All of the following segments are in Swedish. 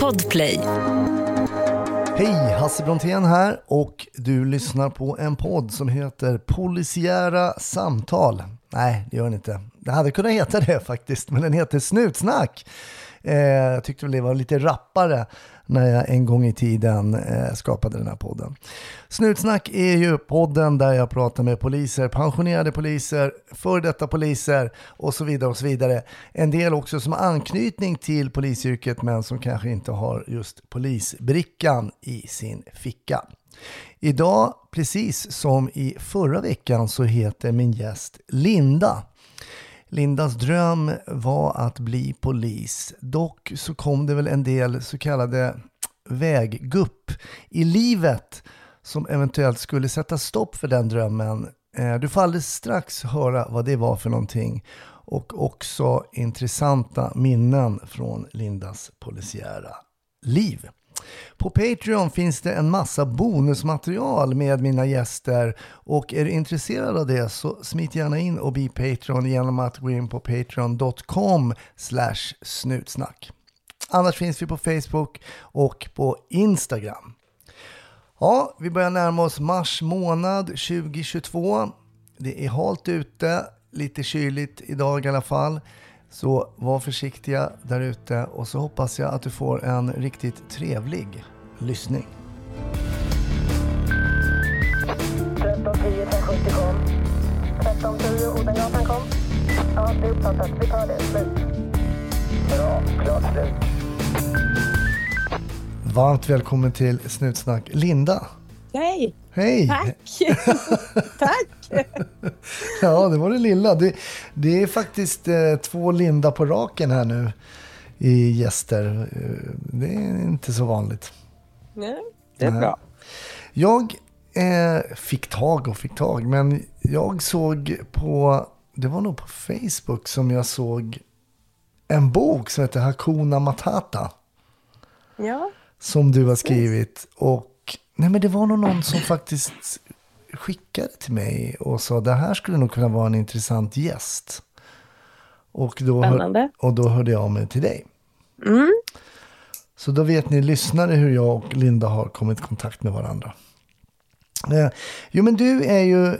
Podplay. Hej, Hasse Brontén här och du lyssnar på en podd som heter Polisiära samtal. Nej, det gör den inte. Det hade kunnat heta det faktiskt, men den heter Snutsnack. Eh, jag tyckte väl det var lite rappare när jag en gång i tiden eh, skapade den här podden. Snutsnack är ju podden där jag pratar med poliser, pensionerade poliser, före detta poliser och så vidare och så vidare. En del också som har anknytning till polisyrket men som kanske inte har just polisbrickan i sin ficka. Idag, precis som i förra veckan, så heter min gäst Linda. Lindas dröm var att bli polis. Dock så kom det väl en del så kallade väggupp i livet som eventuellt skulle sätta stopp för den drömmen. Eh, du får alldeles strax höra vad det var för någonting och också intressanta minnen från Lindas polisiära liv. På Patreon finns det en massa bonusmaterial med mina gäster och är du intresserad av det så smit gärna in och bli Patreon genom att gå in på patreon.com snutsnack. Annars finns vi på Facebook och på Instagram. Ja, vi börjar närma oss mars månad 2022. Det är halt ute, lite kyligt idag i alla fall. Så var försiktiga där ute och så hoppas jag att du får en riktigt trevlig lyssning. 1310 570 kom. 1310 Odengatan kom. Ja, det är uppfattat. Vi tar det. Slut. Bra. Klart slut. Varmt välkommen till Snutsnack. Linda, Hej! hej! Tack! Tack! Ja, det var det lilla. Det, det är faktiskt eh, två Linda på raken här nu i gäster. Eh, det är inte så vanligt. Nej, det är Nej. bra. Jag eh, fick tag och fick tag, men jag såg på, det var nog på Facebook som jag såg en bok som heter Hakuna Matata. Ja, Som du har skrivit. Och nej men det var nog någon som faktiskt skickade till mig och sa det här skulle nog kunna vara en intressant gäst. Och då, hör, och då hörde jag av mig till dig. Mm. Så då vet ni lyssnare hur jag och Linda har kommit i kontakt med varandra. Eh, jo men du är ju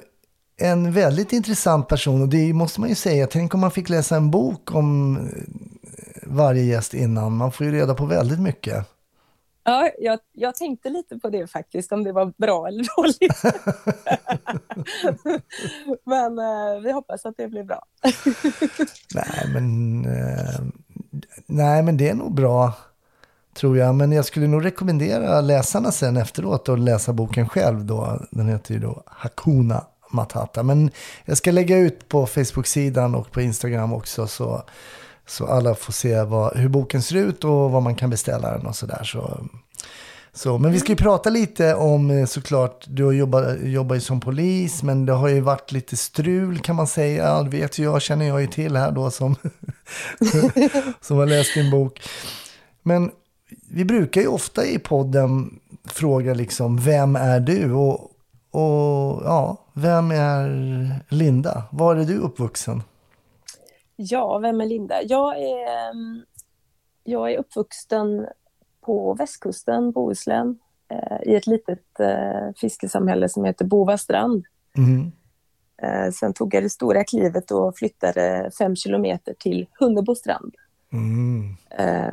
en väldigt intressant person och det måste man ju säga. Tänk om man fick läsa en bok om eh, varje gäst innan. Man får ju reda på väldigt mycket. Ja jag, jag tänkte lite på det faktiskt, om det var bra eller dåligt. Men eh, vi hoppas att det blir bra. Nej men, eh, nej, men det är nog bra, tror jag. Men jag skulle nog rekommendera läsarna sen efteråt att läsa boken själv. Då. Den heter ju då Hakuna Matata. Men jag ska lägga ut på Facebook-sidan och på Instagram också. Så, så alla får se vad, hur boken ser ut och vad man kan beställa den och sådär. Så, så, men vi ska ju prata lite om eh, såklart, du har jobbat, jobbar ju som polis men det har ju varit lite strul kan man säga. Ja, det vet jag, känner jag ju till här då som, som har läst din bok. Men vi brukar ju ofta i podden fråga liksom, vem är du? Och, och ja, vem är Linda? Var är du uppvuxen? Ja, vem är Linda? Jag är, ehm, jag är uppvuxen på västkusten, Bohuslän, eh, i ett litet eh, fiskesamhälle som heter Bovastrand. Mm. Eh, sen tog jag det stora klivet och flyttade fem kilometer till Hunnebostrand. Mm.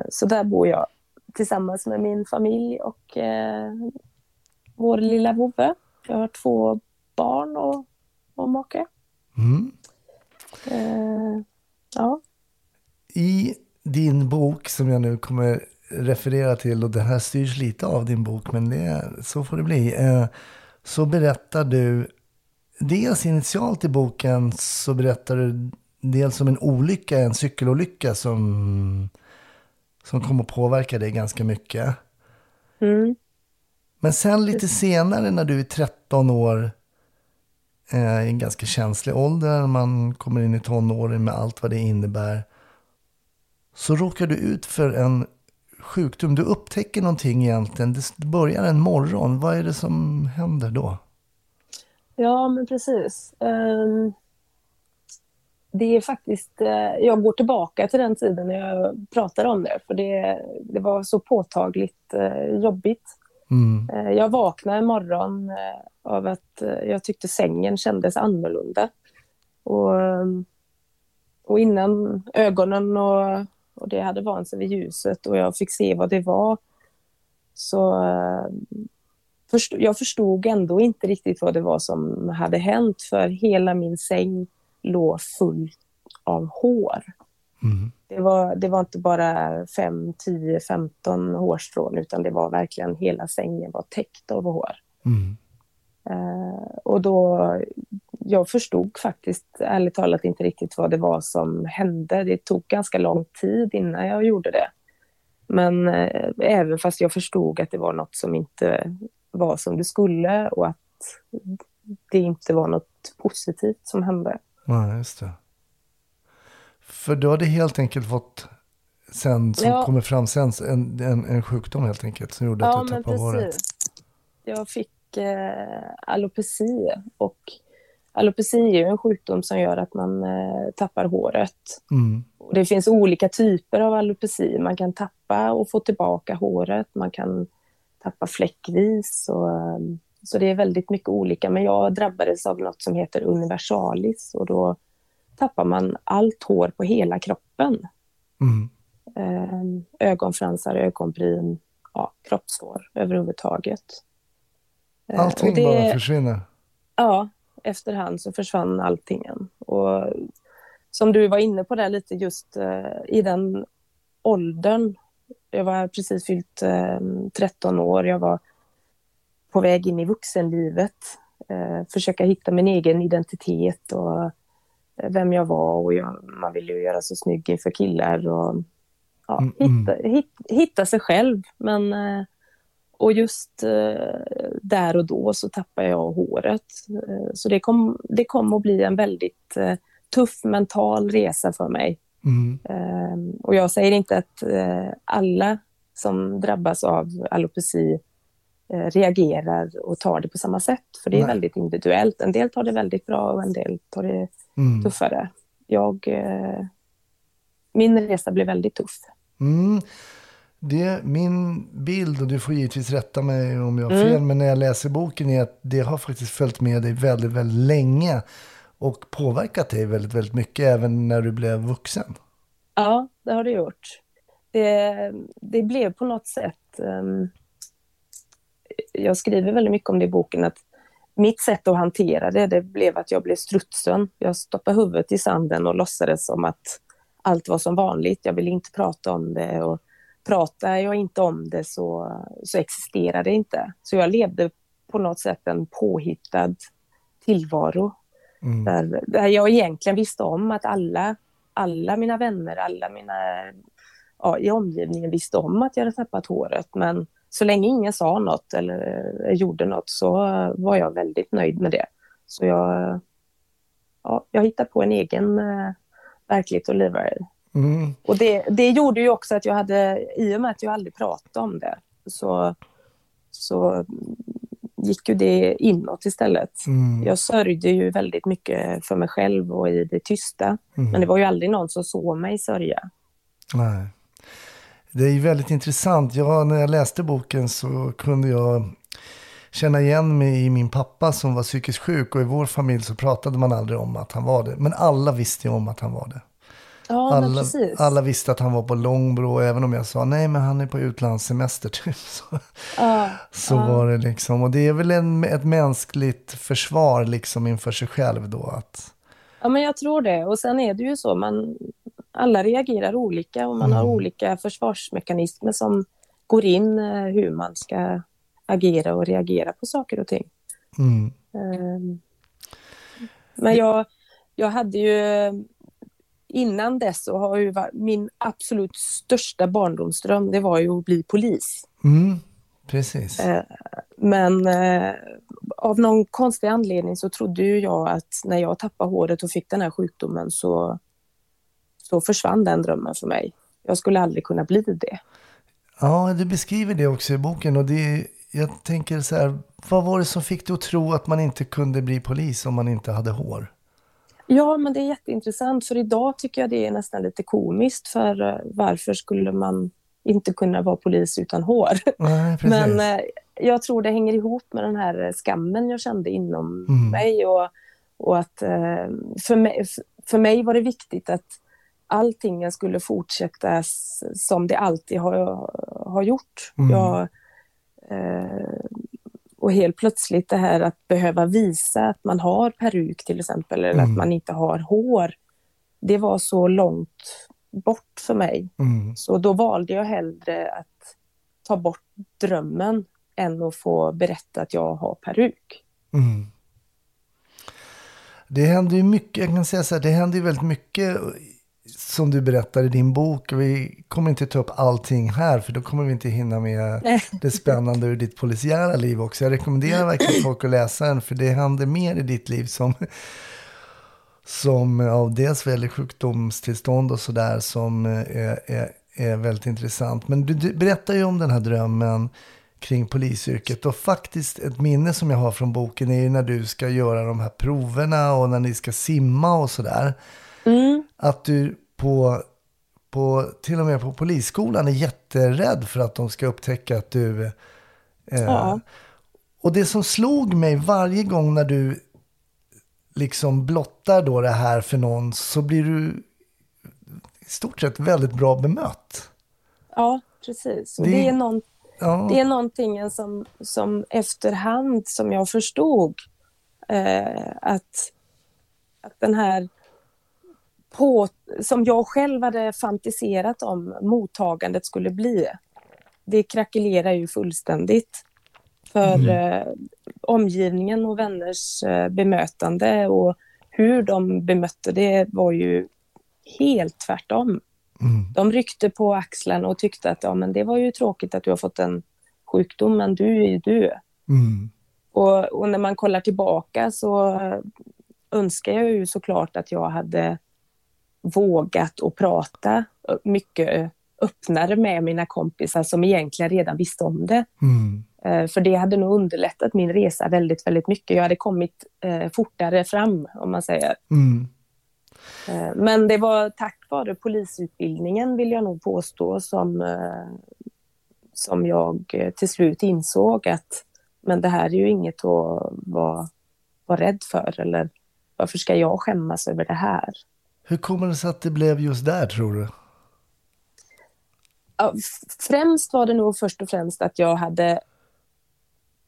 Så där bor jag tillsammans med min familj och vår lilla vovve. Jag har två barn och, och make. Mm. Ja. I din bok som jag nu kommer referera till och det här styrs lite av din bok men det, så får det bli. Eh, så berättar du dels initialt i boken så berättar du dels om en olycka, en cykelolycka som, som kommer att påverka dig ganska mycket. Mm. Men sen lite senare när du är 13 år, i en ganska känslig ålder, man kommer in i tonåren med allt vad det innebär, så råkar du ut för en sjukdom. Du upptäcker någonting egentligen. Det börjar en morgon. Vad är det som händer då? Ja, men precis. Ehm, det är faktiskt, eh, jag går tillbaka till den tiden när jag pratar om det, för det, det var så påtagligt eh, jobbigt. Mm. Eh, Jag vaknade en morgon eh, av att eh, jag tyckte sängen kändes annorlunda. Och, och innan ögonen och, och det hade vant sig vid ljuset och jag fick se vad det var så eh, först, jag förstod ändå inte riktigt vad det var som hade hänt för hela min säng låg full av hår. Mm. Det var, det var inte bara 5, 10, 15 hårstrån utan det var verkligen hela sängen var täckt av hår. Mm. Eh, och då, jag förstod faktiskt ärligt talat inte riktigt vad det var som hände. Det tog ganska lång tid innan jag gjorde det. Men eh, även fast jag förstod att det var något som inte var som det skulle och att det inte var något positivt som hände. Ja, just det. För du hade helt enkelt fått, sen, som Ja. kommer fram sen, en, en, en sjukdom helt enkelt som gjorde Ja, att du men tappade håret. precis. Jag fick alopeci och alopeci är ju en sjukdom som gör att man eh, tappar håret. Mm. Det finns olika typer av alopeci. Man kan tappa och få tillbaka håret. Man kan tappa fläckvis. Och, eh, så det är väldigt mycket olika. Men jag drabbades av något som heter universalis och då tappar man allt hår på hela kroppen. Mm. Eh, ögonfransar, ögonbryn, ja, kroppshår överhuvudtaget. Eh, Allting det- bara försvinner. Ja, efterhand så försvann allting. Och som du var inne på där lite just eh, i den åldern. Jag var precis fyllt eh, 13 år. Jag var på väg in i vuxenlivet. Eh, försöka hitta min egen identitet och eh, vem jag var. Och jag, man ville ju göra sig snygg inför killar och ja, Mm, mm. hitta, hit, hitta sig själv. Men eh, och just eh, där och då så tappade jag håret. Eh, så det kom, det kom att bli en väldigt eh, tuff mental resa för mig. Mm. Eh, och jag säger inte att alla som drabbas av alopeci reagerar och tar det på samma sätt. För det är Nej. väldigt individuellt. En del tar det väldigt bra och en del tar det Mm. tuffare. Jag, min resa blev väldigt tuff. Mm. Det, min bild, och du får givetvis rätta mig om jag har Mm. fel, men när jag läser boken är att det har faktiskt följt med dig väldigt, väldigt länge och påverkat dig väldigt, väldigt mycket även när du blev vuxen. Ja, det har det gjort. Det, det blev på något sätt... ehm, jag skriver väldigt mycket om det i boken, att mitt sätt att hantera det, det blev att jag blev strutsen. Jag stoppade huvudet i sanden och låtsades som att allt var som vanligt. Jag ville inte prata om det och pratar jag inte om det så, så existerar det inte. Så jag levde på något sätt en påhittad tillvaro Mm. där, där jag egentligen visste om att alla, alla mina vänner, alla mina ja, i omgivningen visste om att jag hade tappat håret. Men så länge ingen sa något eller eh, gjorde något så var jag väldigt nöjd med det. Så jag, ja, jag hittade på en egen eh, verklighet att leva i. Mm. Och det, det gjorde ju också att jag hade, i och med att jag aldrig pratade om det, så, så gick ju det inåt istället. Mm. Jag sörjde ju väldigt mycket för mig själv och i det tysta. Mm. Men det var ju aldrig någon som såg mig sörja. Nej. Det är ju väldigt intressant. Jag, när jag läste boken så kunde jag känna igen mig i min pappa som var psykiskt sjuk och i vår familj så pratade man aldrig om att han var det. Men alla visste ju om att han var det. Ja, Alla, alla visste att han var på Långbro, även om jag sa nej men han är på utlandssemester typ. Så, Ja, så ja. var det liksom. Och det är väl en, ett mänskligt försvar liksom inför sig själv då. Att, ja, men jag tror det. Och sen är det ju så, man, alla reagerar olika och man har Mm. olika försvarsmekanismer som går in eh, hur man ska agera och reagera på saker och ting. mm, Ehm, Men jag, jag hade ju innan dess så har ju min absolut största barndomsdröm det var ju att bli polis. mm, precis. Eh, Men eh, av någon konstig anledning så trodde ju jag att när jag tappade håret och fick den här sjukdomen så, så försvann den drömmen för mig. Jag skulle aldrig kunna bli det. Ja, du beskriver det också i boken. Och det, jag tänker så här, vad var det som fick dig att tro att man inte kunde bli polis om man inte hade hår? Ja, men det är jätteintressant för idag tycker jag det är nästan lite komiskt för eh, varför skulle man inte kunna vara polis utan hår? Nej. Men eh, jag tror det hänger ihop med den här skammen jag kände inom Mm. mig och, och att eh, för mig, för mig var det viktigt att allting skulle fortsätta som det alltid har, har gjort. Mm. Jag, eh, och helt plötsligt det här att behöva visa att man har peruk till exempel eller Mm. att man inte har hår. Det var så långt bort för mig. Mm. Så då valde jag hellre att ta bort drömmen än att få berätta att jag har peruk. Mm. Det händer ju mycket, jag kan säga så här, det händer ju väldigt mycket som du berättar i din bok. Vi kommer inte ta upp allting här för då kommer vi inte hinna med det spännande ur ditt polisiära liv också. Jag rekommenderar verkligen folk att läsa den för det händer mer i ditt liv som, som av dels väldigt sjukdomstillstånd och sådär som eh, är, är, är väldigt intressant. Men du, du berättar ju om den här drömmen kring polisyrket och faktiskt ett minne som jag har från boken är ju när du ska göra de här proverna och när ni ska simma och sådär. Mm. Att du på, på, till och med på polisskolan är jätterädd för att de ska upptäcka att du... Eh, Ja. Och det som slog mig varje gång när du liksom blottar då det här för någon så blir du i stort sett väldigt bra bemött. Ja, precis. Det- det, är någon, Ja, det är någonting som, som efterhand som jag förstod eh, att, att den här på, som jag själv hade fantiserat om mottagandet skulle bli. Det krackelerar ju fullständigt. För eh, omgivningen och vänners eh, bemötande och hur de bemötte det var ju helt tvärtom. mm, De ryckte på axlarna och tyckte att ja, men det var ju tråkigt att du har fått en sjukdom, men du är ju du. mm, Och, och när man kollar tillbaka så önskar jag ju såklart att jag hade vågat att prata mycket öppnare med mina kompisar som egentligen redan visste om det. mm, Eh, För det hade nog underlättat min resa väldigt, väldigt mycket. Jag hade kommit eh, fortare fram, om man säger. mm. Eh, Men det var tack vare polisutbildningen, vill jag nog påstå, som, som jag till slut insåg att men det här är ju inget att vara, vara rädd för. Eller varför ska jag skämmas över det här? Hur kommer det sig att det blev just där tror du? Ja, främst var det nog först och främst att jag hade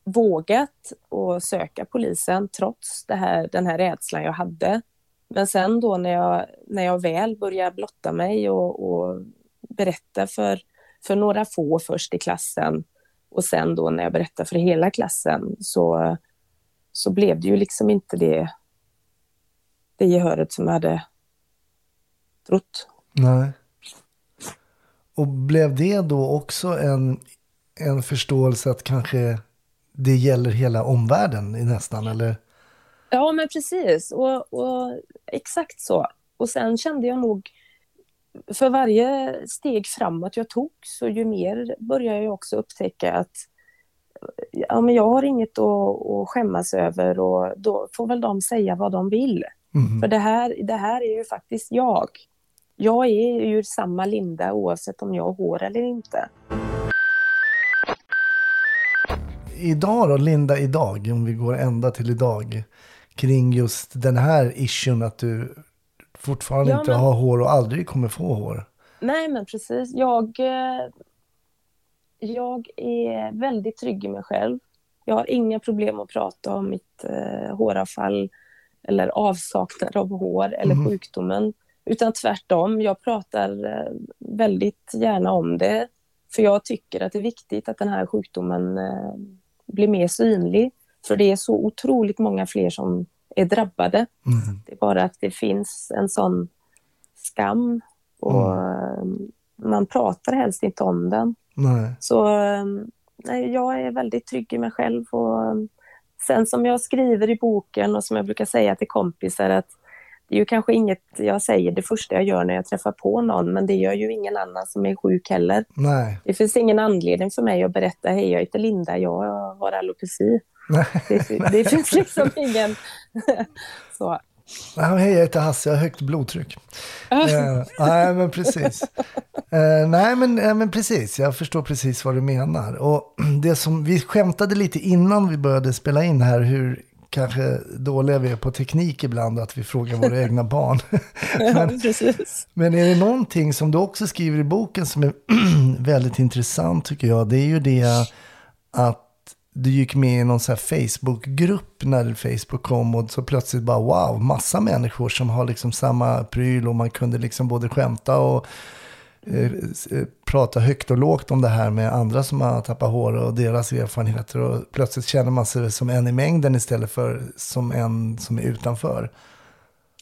vågat att söka polisen trots det här, den här rädslan jag hade. Men sen då när jag, när jag väl började blotta mig och, och berätta för, för några få först i klassen och sen då när jag berättade för hela klassen så, så blev det ju liksom inte det, det gehöret som jag hade trott. Nej. Och blev det då också en, en förståelse att kanske det gäller hela omvärlden nästan, eller? Ja, men precis. Och, och exakt så. Och sen kände jag nog, för varje steg framåt jag tog, så ju mer började jag också upptäcka att ja, men jag har inget att, att skämmas över och då får väl de säga vad de vill. Mhm. För det här, det här är ju faktiskt jag. Jag är ju samma Linda oavsett om jag har hår eller inte. Idag då, Linda, idag, om vi går ända till idag, kring just den här issuen att du fortfarande Ja, inte men- har hår och aldrig kommer få hår. Nej, men precis. Jag, eh, jag är väldigt trygg i mig själv. Jag har inga problem att prata om mitt eh, håravfall eller avsaknad av hår eller Mhm. sjukdomen. Utan tvärtom, jag pratar eh, väldigt gärna om det. För jag tycker att det är viktigt att den här sjukdomen eh, blir mer synlig. För det är så otroligt många fler som är drabbade. Mm. Det är bara att det finns en sån skam och eh, man pratar helst inte om den. Nej. Så nej, jag är väldigt trygg i mig själv. Och, sen som jag skriver i boken och som jag brukar säga till kompisar att det är ju kanske inget jag säger det första jag gör när jag träffar på någon, men det gör ju ingen annan som är sjuk heller. Nej. Det finns ingen anledning för mig att berätta, hej jag heter Linda, jag har alopeci. Nej. Det, det finns liksom ingen... så. Ja, hej, jag heter Hasse, jag har högt blodtryck. eh, nej, men precis. Eh, nej, men, eh, men precis, jag förstår precis vad du menar. Och det som, vi skämtade lite innan vi började spela in här, hur kanske dåliga vi är på teknik ibland, att vi frågar våra egna barn. ja, precis. Men är det någonting som du också skriver i boken som är väldigt intressant tycker jag, det är ju det att du gick med i någon sån här Facebook-grupp när Facebook kom och så plötsligt bara wow, massa människor som har liksom samma pryl och man kunde liksom både skämta och Eh, eh, prata högt och lågt om det här med andra som har tappat hår och deras erfarenheter och plötsligt känner man sig som en i mängden istället för som en som är utanför.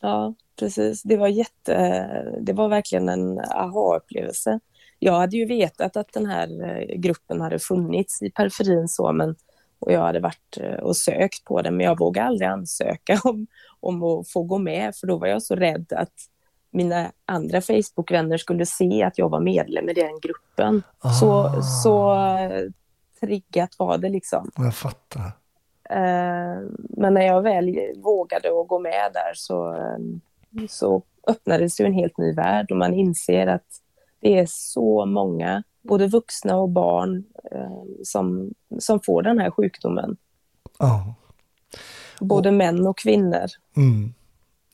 Ja, precis. Det var jätte, det var verkligen en aha-upplevelse. Jag hade ju vetat att den här eh, gruppen hade funnits i periferin så, men och jag hade varit och sökt på den, men jag vågade aldrig ansöka om, om att få gå med, för då var jag så rädd att mina andra Facebook-vänner skulle se att jag var medlem i den gruppen. Ah. Så, så triggat var det liksom. Jag fattar. Eh, Men när jag väl vågade att gå med där så, så öppnades ju en helt ny värld och man inser att det är så många, både vuxna och barn, eh, som, som får den här sjukdomen. Ja. Både män och kvinnor. Mm.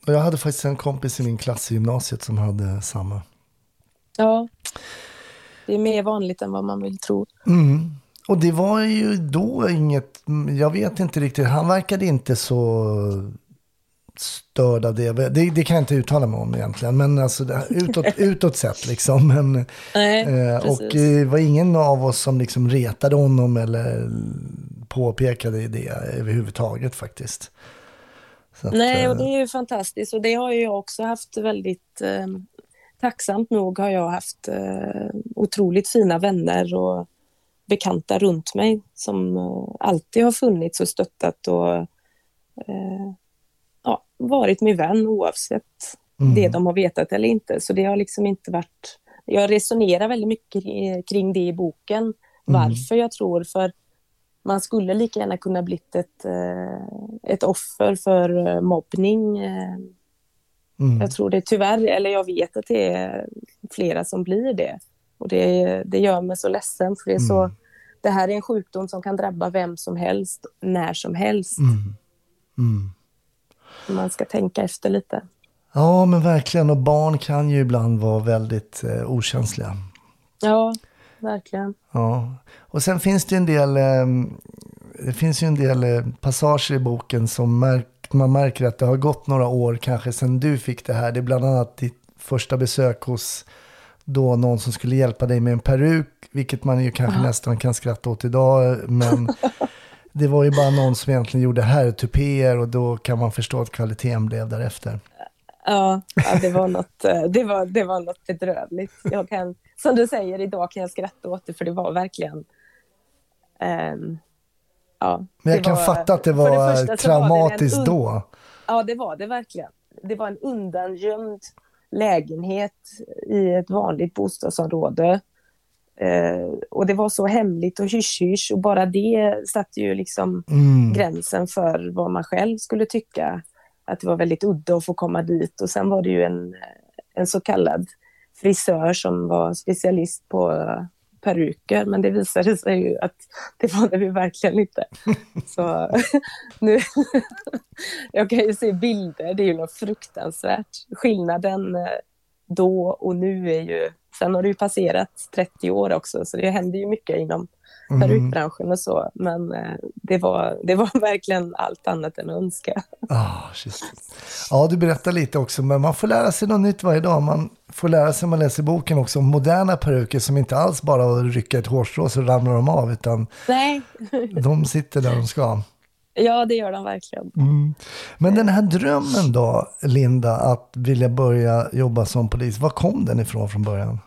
Och jag hade faktiskt en kompis i min klass i gymnasiet som hade samma. Ja, det är mer vanligt än vad man vill tro. Mm. Och det var ju då inget, jag vet inte riktigt, han verkade inte så störd av det. Det, det kan jag inte uttala mig om egentligen, men alltså utåt, utåt sett liksom. Men, Nej, eh, och det var ingen av oss som liksom retade honom eller påpekade det överhuvudtaget faktiskt. Att, Nej, och eh, det är ju fantastiskt och det har jag också haft väldigt eh, tacksamt nog har jag haft eh, otroligt fina vänner och bekanta runt mig som eh, alltid har funnits och stöttat och eh, ja, varit min vän oavsett Mm. det de har vetat eller inte. Så det har liksom inte varit... Jag resonerar väldigt mycket kring det i boken, varför jag tror, för man skulle lika gärna kunna blivit ett, eh, ett offer för eh, mobbning. eh, mm. Jag tror det tyvärr, eller jag vet att det är flera som blir det. Och det, det gör mig så ledsen, för det är så... Mm. Det här är en sjukdom som kan drabba vem som helst, när som helst. Mm. Mm. Man ska tänka efter lite. Ja, men verkligen. Och barn kan ju ibland vara väldigt eh, okänsliga. Ja, verkligen. Ja. Och sen finns det ju en del, eh, det finns ju en del eh, passager i boken som märk, man märker att det har gått några år kanske sedan du fick det här. Det är bland annat ditt första besök hos då någon som skulle hjälpa dig med en peruk, vilket man ju kanske nästan kan skratta åt idag, men det var ju bara någon som egentligen gjorde herrtupéer och då kan man förstå att kvaliteten blev därefter. Ja, ja det, var något, eh, det, var, det var något bedrövligt. Jag kan, som du säger, idag kan jag skratta åt det, för det var verkligen... ehm, ja, Men jag det kan var- fatta att det var första så var det traumatiskt då. Ja, det var det verkligen. Det var en undangömd lägenhet i ett vanligt bostadsområde. Eh, och det var så hemligt och hysch-hysch och bara det satte ju liksom Mm. gränsen för vad man själv skulle tycka. Att det var väldigt udda att få komma dit. Och sen var det ju en, en så kallad frisör som var specialist på eh, peruker, men det visade sig ju att det var det vi verkligen inte. Så nu, jag kan ju se bilder, det är ju något fruktansvärt. Skillnaden eh, då och nu är ju, sen har det ju passerat 30 år också, så det händer ju mycket inom Mm. perukbranschen och så, men eh, det var, det var verkligen allt annat än önska. Shit. Ja, du berättar lite också, men man får lära sig något nytt varje dag. Man får lära sig, man läser boken också, om moderna peruker som inte alls bara att rycka ett hårstrå så ramlar de av, utan Nej, de sitter där de ska. ja det gör de verkligen. Mm. Men den här drömmen då, Linda, att vilja börja jobba som polis, var kom den ifrån från början?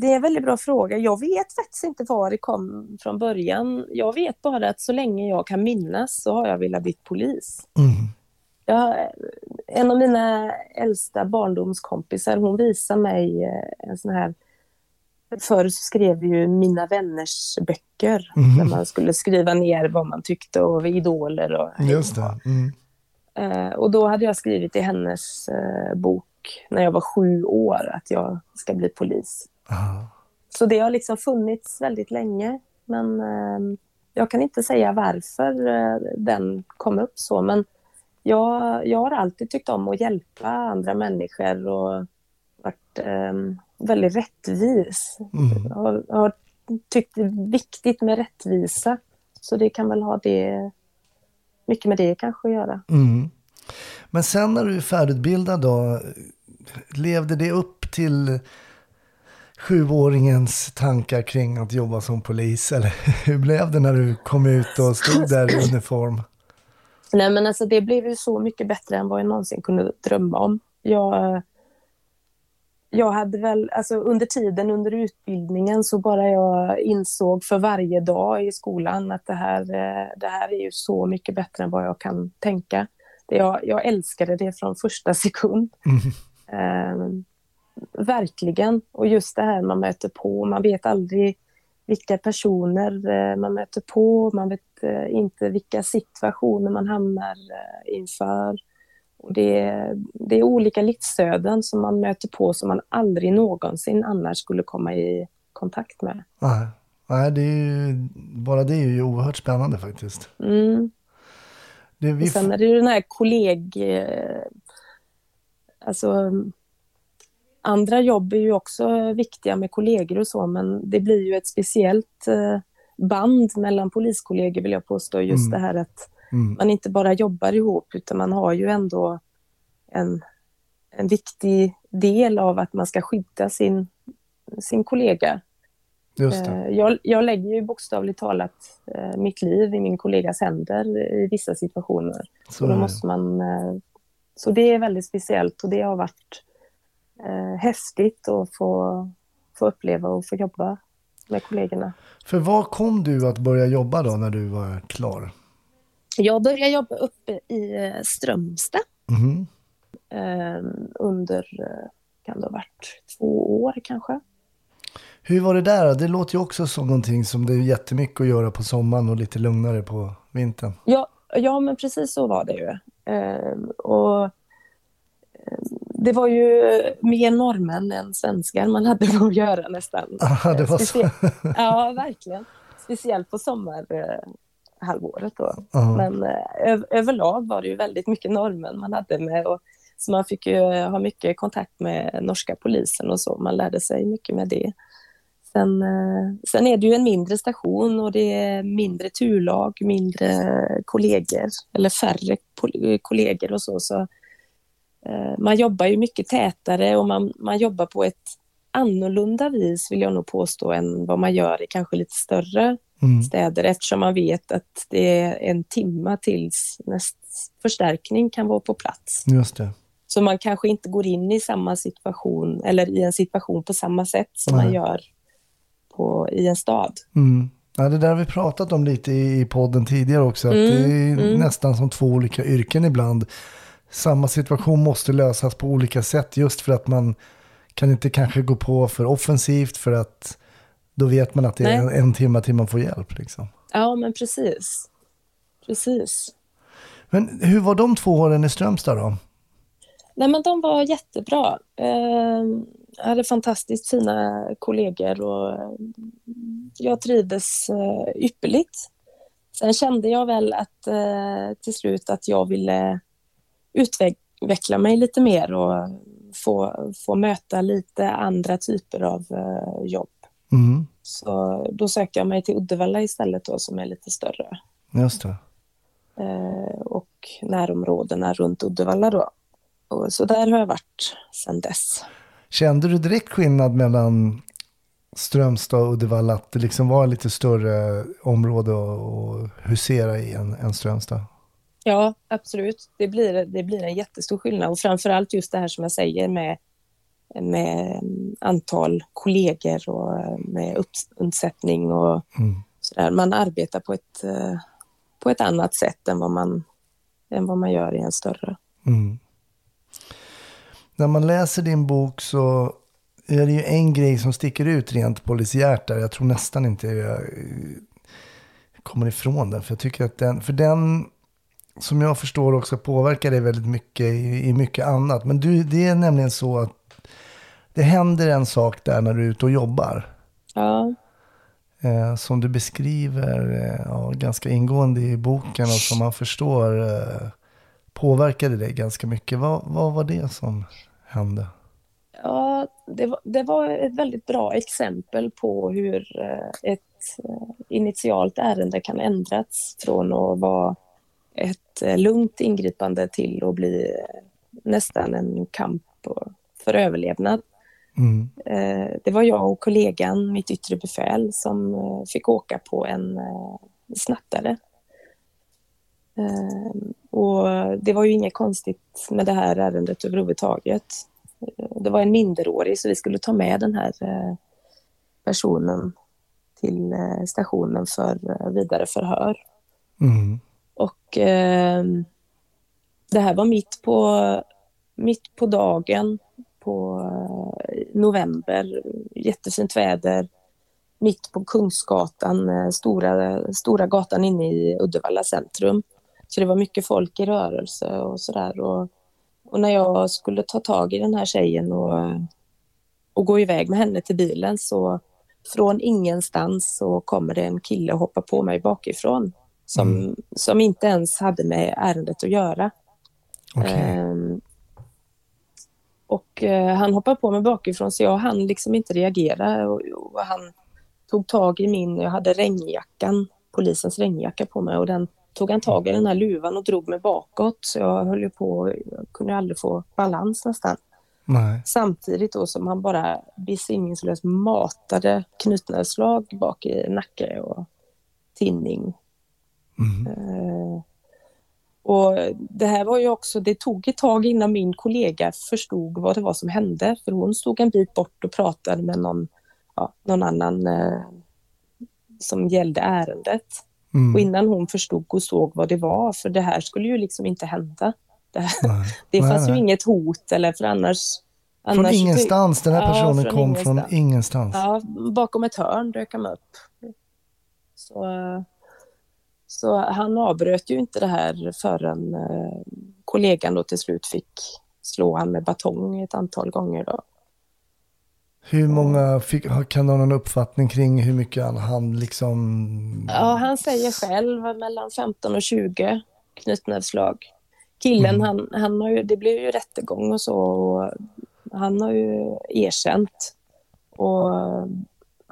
Det är en väldigt bra fråga. Jag vet faktiskt inte var det kom från början. Jag vet bara att så länge jag kan minnas så har jag velat bli polis. Mm. Jag, en av mina äldsta barndomskompisar, hon visade mig eh, en sån här... Förr skrev vi ju Mina vänners böcker, Mhm. där man skulle skriva ner vad man tyckte och idoler och Just det. Mm. Eh, och då hade jag skrivit i hennes eh, bok när jag var sju år att jag ska bli polis. Så det har liksom funnits väldigt länge. Men eh, jag kan inte säga varför eh, den kom upp så. Men jag, jag har alltid tyckt om att hjälpa andra människor och varit eh, väldigt rättvis. Mm. Har, har tyckt det är viktigt med rättvisa. Så det kan väl ha det, mycket med det kanske att göra. Mm. Men sen när du är färdigutbildad då, levde det upp till sjuåringens tankar kring att jobba som polis? Eller hur blev det när du kom ut och stod där i uniform? Nej men alltså det blev ju så mycket bättre än vad jag någonsin kunde drömma om. Jag, jag hade väl, alltså under tiden under utbildningen så bara jag insåg för varje dag i skolan att det här, eh, det här är ju så mycket bättre än vad jag kan tänka. Jag, jag älskade det från första sekund. Eh, verkligen. Och just det här man möter på, man vet aldrig vilka personer eh, man möter på, man vet eh, inte vilka situationer man hamnar eh, inför. Och det, är, det är olika livsöden som man möter på som man aldrig någonsin annars skulle komma i kontakt med. Nej, Nej det är ju, bara det är ju oerhört spännande faktiskt. Mm. Det, vi, Och sen är det ju den här kolleg... Alltså, andra jobb är ju också viktiga med kollegor och så, men det blir ju ett speciellt eh, band mellan poliskollegor vill jag påstå. Just Mm. det här att mm, man inte bara jobbar ihop, utan man har ju ändå en, en viktig del av att man ska skydda sin, sin kollega. Eh, Jag, jag lägger ju bokstavligt talat eh, mitt liv i min kollegas händer i vissa situationer. Så är då måste man, så det är väldigt speciellt och det har varit eh, häftigt att få, få uppleva och få jobba med kollegorna. För var kom du att börja jobba då när du var klar? Jag började jobba uppe i eh, Strömstad eh, under, eh, kan det ha varit, två år kanske. Hur var det där? Det låter ju också som någonting som det är jättemycket att göra på sommaren och lite lugnare på vintern. Ja, ja men precis så var det ju. Eh, och eh, det var ju mer norrmän än svenskar man hade med att göra nästan. Ah, det var så. Ja, verkligen. Speciellt på sommarhalvåret då. Men eh, öv- överlag var det ju väldigt mycket norrmän man hade med. Och, så man fick ju ha mycket kontakt med norska polisen och så. Man lärde sig mycket med det. Sen, eh, sen är det ju en mindre station och det är mindre turlag, mindre kollegor eller färre kollegor och så. så eh, man jobbar ju mycket tätare och man, man jobbar på ett annorlunda vis vill jag nog påstå än vad man gör i kanske lite större Mm. städer eftersom man vet att det är en timma tills näst förstärkning kan vara på plats. Just det. Så man kanske inte går in i samma situation eller i en situation på samma sätt som Nej. man gör på, i en stad. Mm. Ja, det där har vi pratat om lite i i podden tidigare också. Att Mm, det är mm. nästan som två olika yrken ibland. Samma situation måste lösas på olika sätt just för att man kan inte kanske gå på för offensivt för att då vet man att det är en, en timme till man får hjälp. Liksom. Ja, men precis. Precis. Men hur var de två åren i Strömstad då? Nej, men de var jättebra. Eh, jag hade fantastiskt fina kollegor och eh, jag trivdes eh, ypperligt. Sen kände jag väl att eh, till slut att jag ville utveckla mig lite mer och få, få möta lite andra typer av eh, jobb. Mm. Så då sökte jag mig till Uddevalla istället då, som är lite större. Just det. Eh, och närområdena runt Uddevalla då. Och så där har jag varit sedan dess. Kände du direkt skillnad mellan Strömstad och Uddevalla? Att det liksom var lite större område att husera i än, än Strömstad? Ja, absolut. Det blir, det blir en jättestor skillnad och framförallt just det här som jag säger med, med antal kollegor och med upps- undsättning och Mm. sådär. Man arbetar på ett, eh, på ett annat sätt än vad, man, än vad man gör i en större. Mm. När man läser din bok så är det ju en grej som sticker ut rent polisiärt där. Jag tror nästan inte jag eh, kommer ifrån den. För jag tycker att den, för den som jag förstår också påverkar dig väldigt mycket i, i mycket annat. Men du, det är nämligen så att det händer en sak där när du är ute och jobbar. Ja. Eh, som du beskriver eh, ja, ganska ingående i boken och som man förstår eh, påverkade dig ganska mycket. Vad, vad var det som hände? Ja, det var, det var ett väldigt bra exempel på hur eh, ett eh, initialt ärende kan ändras från att vara ett eh, lugnt ingripande till att bli nästan en kamp för överlevnad. Mm. Det var jag och kollegan, mitt yttre befäl, som fick åka på en snattare. Och det var ju inget konstigt med det här ärendet överhuvudtaget det var en minderårig så vi skulle ta med den här eh, personen till eh, stationen för eh, vidare förhör. Mm. Och eh, det här var mitt på, mitt på dagen på eh, november, jättefint väder, mitt på Kungsgatan, eh, stora, stora gatan inne i Uddevalla centrum. Så det var mycket folk i rörelse och sådär. Och och när jag skulle ta tag i den här tjejen och, och gå iväg med henne till bilen så från ingenstans så kommer det en kille och hoppar på mig bakifrån som, mm. som inte ens hade med ärendet att göra. Okay. Ehm, och eh, han hoppar på mig bakifrån så jag hann liksom inte reagera och, och, han tog tag i min, jag hade regnjackan, polisens regnjacka på mig och den tog han tag i den här luvan och drog mig bakåt. Så jag höll ju på, jag kunde aldrig få balans nästan. Nej. Samtidigt då som han bara besinningslöst matade knytnävsslag bak i nacke och tinning. Mm. Uh, och det här var ju också, det tog ett tag innan min kollega förstod vad det var som hände. För hon stod en bit bort och pratade med någon, ja, någon annan uh, som gällde ärendet. Mm. Och innan hon förstod och såg vad det var, för det här skulle ju liksom inte hända. Det, här, det fanns nej, ju nej. inget hot eller för annars... Från annars ingenstans, den här personen ja, från kom ingenstans. från ingenstans. Ja, bakom ett hörn dök han upp. Så, så han avbröt ju inte det här förrän eh, kollegan då till slut fick slå han med batong ett antal gånger. Då. Hur många, fick, kan du ha någon uppfattning kring hur mycket han, han liksom... Ja, han säger själv mellan 15 och 20 knytnävsslag. Killen, mm. han, han har ju, det blev ju rättegång och så. Och han har ju erkänt. Och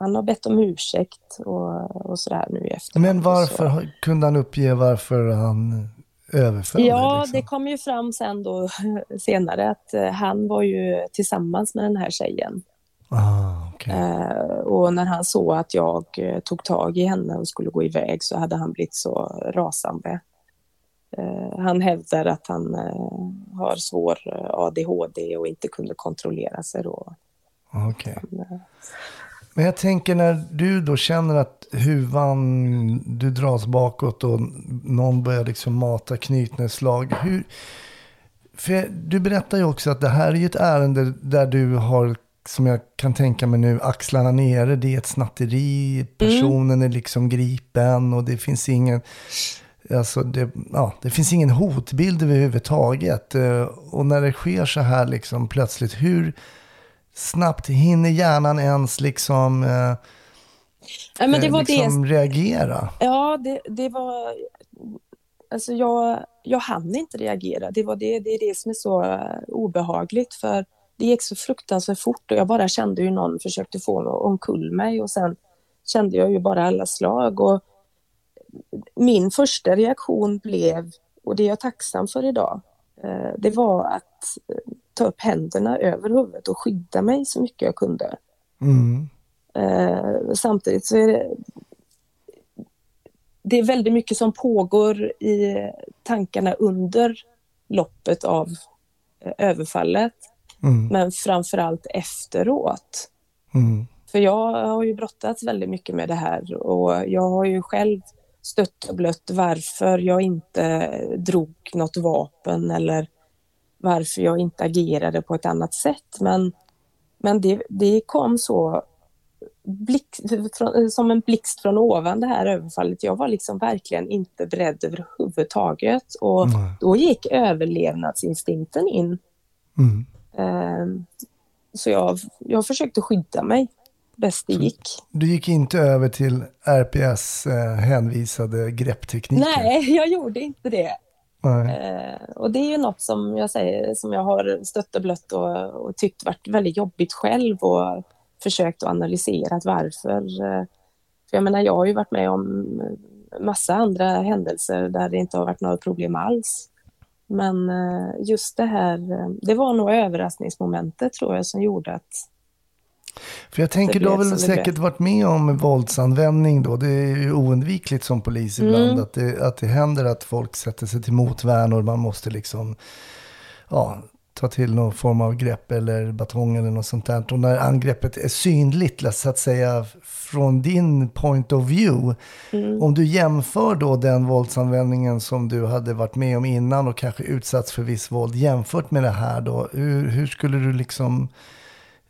han har bett om ursäkt och, och sådär nu i efterhand. Men varför kunde han uppge varför han överföll? Ja, liksom? det kom ju fram sen då senare att eh, han var ju tillsammans med den här tjejen. Ah, okay. eh, och när han såg att jag eh, tog tag i henne och skulle gå iväg så hade han blivit så rasande. Eh, han hävdar att han eh, har svår eh, ADHD och inte kunde kontrollera sig då. Okay. Men jag tänker när du då känner att huvan, du dras bakåt och någon börjar liksom mata knytnävsslag. Hur, för du berättar ju också att det här är ett ärende där du har som jag kan tänka mig nu, axlarna nere, det är ett snatteri, personen mm. är liksom gripen och det finns ingen, alltså det, ja, det finns ingen hotbild överhuvudtaget. Eh, och när det sker så här liksom plötsligt, hur snabbt hinner hjärnan ens liksom, eh, ja, men det var liksom det... reagera? Ja, det, det var, alltså jag, jag hann inte reagera. Det, var det, det är det som är så obehagligt för det gick så fruktansvärt fort och jag bara kände hur någon försökte få omkull mig och sen kände jag ju bara alla slag. Och min första reaktion blev, och det är jag tacksam för idag, eh, det var att eh, ta upp händerna över huvudet och skydda mig så mycket jag kunde. Mm. Eh, samtidigt så är det, det är väldigt mycket som pågår i tankarna under loppet av överfallet. Mm. Men framförallt efteråt. Mm. För jag har ju brottats väldigt mycket med det här och jag har ju själv stött och blött varför jag inte drog något vapen eller varför jag inte agerade på ett annat sätt. Men, men det, det kom så blick, från, som en blixt från ovan det här överfallet. Jag var liksom verkligen inte beredd överhuvudtaget och Mm. då gick överlevnadsinstinkten in. Mm. Eh, så jag, jag försökte skydda mig bäst det gick. Du gick inte över till RPS eh, hänvisade grepptekniker? Nej, jag gjorde inte det. Eh, och det är ju något som jag säger, som jag har stött och blött och, och tyckt varit väldigt jobbigt själv och försökt att analysera varför. Eh, för jag menar, jag har ju varit med om massa andra händelser där det inte har varit några problem alls. Men eh, just det här, eh, det var nog överraskningsmomentet tror jag som gjorde att för jag tänker, du har väl säkert varit med om våldsanvändning då. Det är ju oundvikligt som polis ibland Mm. att, det, att det händer att folk sätter sig till motvärn och man måste liksom ja, ta till någon form av grepp eller batong eller något sånt där. Och när angreppet är synligt, så att säga, från din point of view. Mm. Om du jämför då den våldsanvändningen som du hade varit med om innan och kanske utsatts för viss våld jämfört med det här då. Hur, hur skulle du liksom,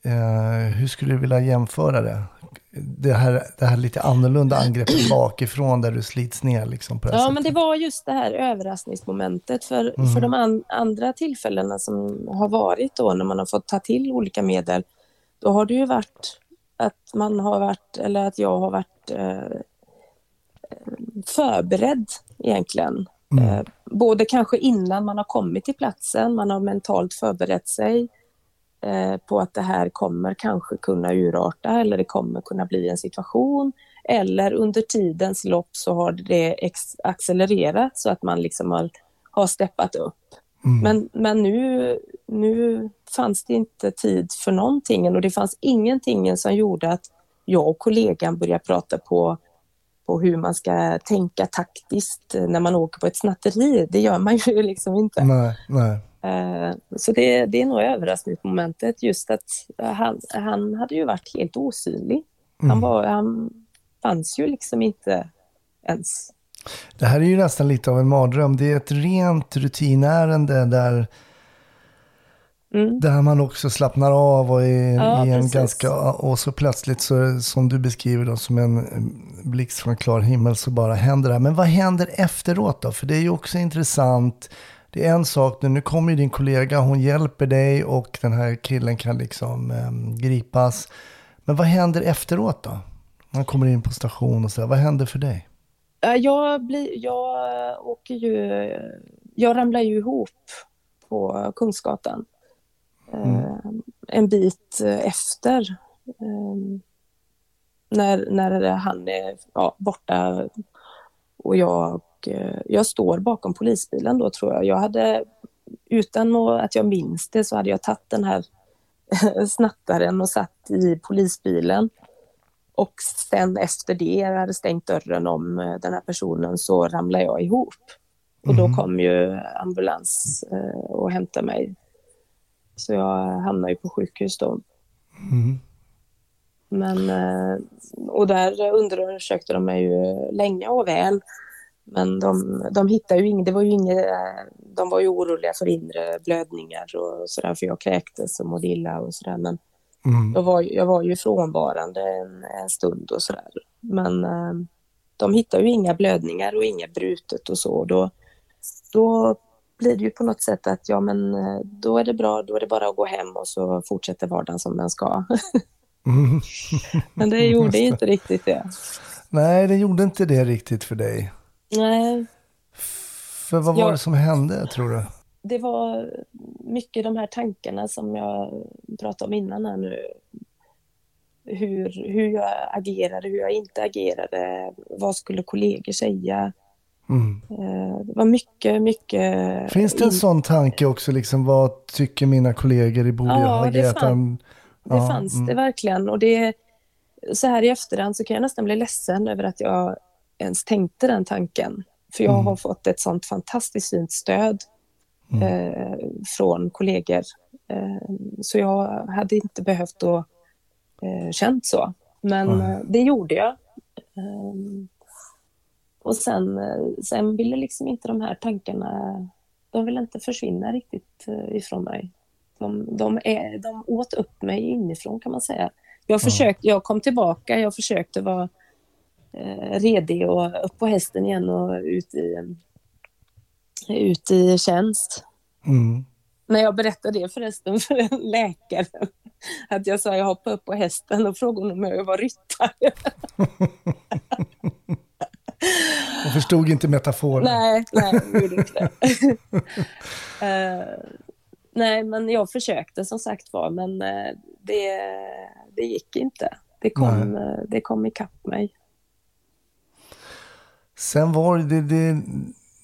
eh, hur skulle du vilja jämföra det? Det här, det här lite annorlunda angreppet bakifrån där du slits ner liksom på det Ja, sättet. men det var just det här överraskningsmomentet. För, Mm. för de an, andra tillfällena som har varit då när man har fått ta till olika medel, då har det ju varit att man har varit, eller att jag har varit eh, förberedd egentligen. Mm. Eh, både kanske innan man har kommit till platsen, man har mentalt förberett sig eh, på att det här kommer kanske kunna urarta eller det kommer kunna bli en situation. Eller under tidens lopp så har det accelererat så att man liksom har, har steppat upp. Mm. Men, men nu, nu fanns det inte tid för någonting och det fanns ingenting som gjorde att jag och kollegan började prata på, på hur man ska tänka taktiskt när man åker på ett snatteri. Det gör man ju liksom inte. Nej, nej. Eh, Så det, det är nog överraskningsmomentet just att han, han hade ju varit helt osynlig. Mm. Han, var, han fanns ju liksom inte ens. Det här är ju nästan lite av en mardröm. Det är ett rent rutinärende där, Mm. där man också slappnar av och är Ja, i en precis. ganska... Och så plötsligt, så, som du beskriver då, som en eh, blixt från klar himmel så bara händer det här. Men vad händer efteråt då? För det är ju också intressant. Det är en sak, nu kommer ju din kollega, hon hjälper dig och den här killen kan liksom eh, gripas. Men vad händer efteråt då? Man kommer in på station och så, här, vad händer för dig? Eh, Jag, blir, jag åker ju... Jag ramlar ju ihop på Kungsgatan. Eh, En bit efter. eh, När, när han är ja, borta och jag, eh, jag står bakom polisbilen då tror jag. Jag hade, utan att jag minns det, så hade jag tagit den här snattaren och satt i polisbilen. Och sen efter det, jag hade stängt dörren om eh, den här personen, så ramlade jag ihop. Och då kom ju ambulans eh, och hämtade mig. Så jag hamnade ju på sjukhus då. Mm. Men, och där undersökte de mig ju länge och väl. Men de, de hittade ju inget, det var ju inget, de var ju oroliga för inre blödningar och sådär, för jag kräktes och mådde illa och sådär. Men Mm. jag var, jag var ju frånvarande en, en stund och sådär. Men eh, de hittar ju inga blödningar och inga brutet och så. Då, då blir det ju på något sätt att ja, men eh, då är det bra, då är det bara att gå hem och så fortsätter vardagen som den ska. Mm. men det gjorde inte riktigt det. Nej, det gjorde inte det riktigt för dig. Nej, För vad var Ja. det som hände, tror du? det var mycket de här tankarna som jag pratade om innan här nu. Hur, hur jag agerade, hur jag inte agerade, vad skulle kollegor säga? Mm. Eh, Det var mycket, mycket... Finns det en sån tanke också, liksom, vad tycker mina kollegor i borde Ja, det fann- an- Det Ja, fanns mm. det verkligen. Och det, så här i efterhand så kan jag nästan bli ledsen över att jag ens tänkte den tanken. För jag Mm. har fått ett sånt fantastiskt fint stöd Mm. eh, från kollegor. Eh, så jag hade inte behövt att eh, känt så. Men eh, det gjorde jag. Eh, och sen, sen ville liksom inte de här tankarna, de vill inte försvinna riktigt ifrån mig. De, de, är, de åt upp mig inifrån kan man säga. Jag, försökte, jag kom tillbaka, jag försökte vara eh, redig och upp på hästen igen och ut i, ut i tjänst. Mm. När jag berättade det förresten för en läkare, att jag sa jag hoppade upp på hästen och frågade om jag var ryttare. Hon förstod inte metaforen. nej, nej, gjorde inte. Eh, nej, men jag försökte som sagt var, men eh, det, det gick inte. Det kom, eh, det kom ikapp mig. Sen var det, det,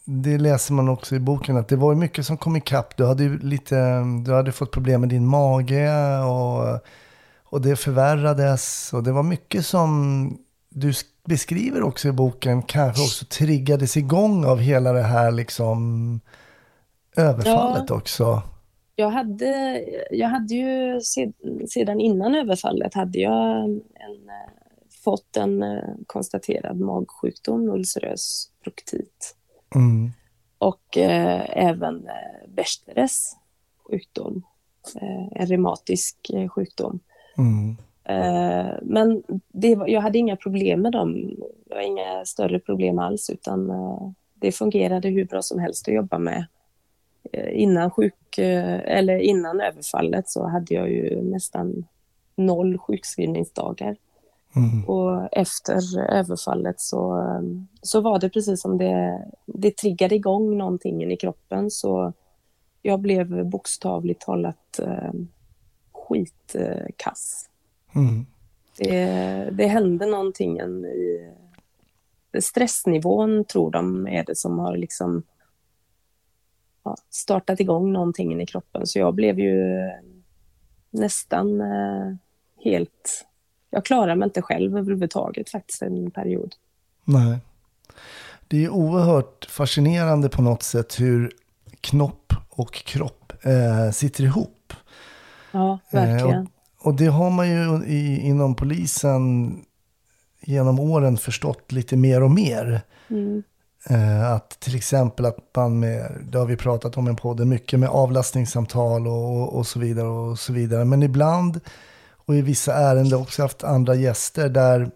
det läser man också i boken, att det var mycket som kom ikapp. Du hade, lite, du hade fått problem med din mage och, och det förvärrades. Och det var mycket som du beskriver också i boken, kanske också triggades igång av hela det här liksom överfallet också. Jag hade, jag hade ju sed, sedan innan överfallet hade jag en, fått en eh, konstaterad magsjukdom, ulcerös proktit. Mm. Och eh, även eh, Bechteres sjukdom, eh, en reumatisk eh, sjukdom. Mm. Eh, men det, var- jag hade inga problem med dem. Det var inga större problem alls, utan det fungerade hur bra som helst att jobba med. Innan, sjuk, eller innan överfallet så hade jag ju nästan noll sjukskrivningsdagar. Mm. Och efter överfallet så, så var det precis som det, det triggade igång någonting i kroppen. Så jag blev bokstavligt talat eh, skitkass. Mm. Det, det hände någonting i stressnivån, tror de, är det som har liksom ja, startat igång någonting i kroppen. Så jag blev ju nästan eh, helt... Jag klarade mig inte själv överhuvudtaget faktiskt en period. Nej. Det är oerhört fascinerande på något sätt hur knopp och kropp eh, sitter ihop. Ja, Eh, verkligen. och, och det har man ju i, inom polisen genom åren förstått lite mer och mer. Mm. Eh, att till exempel att man med, det har vi pratat om i podden, mycket med avlastningssamtal och, och så vidare och så vidare. Men ibland och i vissa ärenden också haft andra gäster där,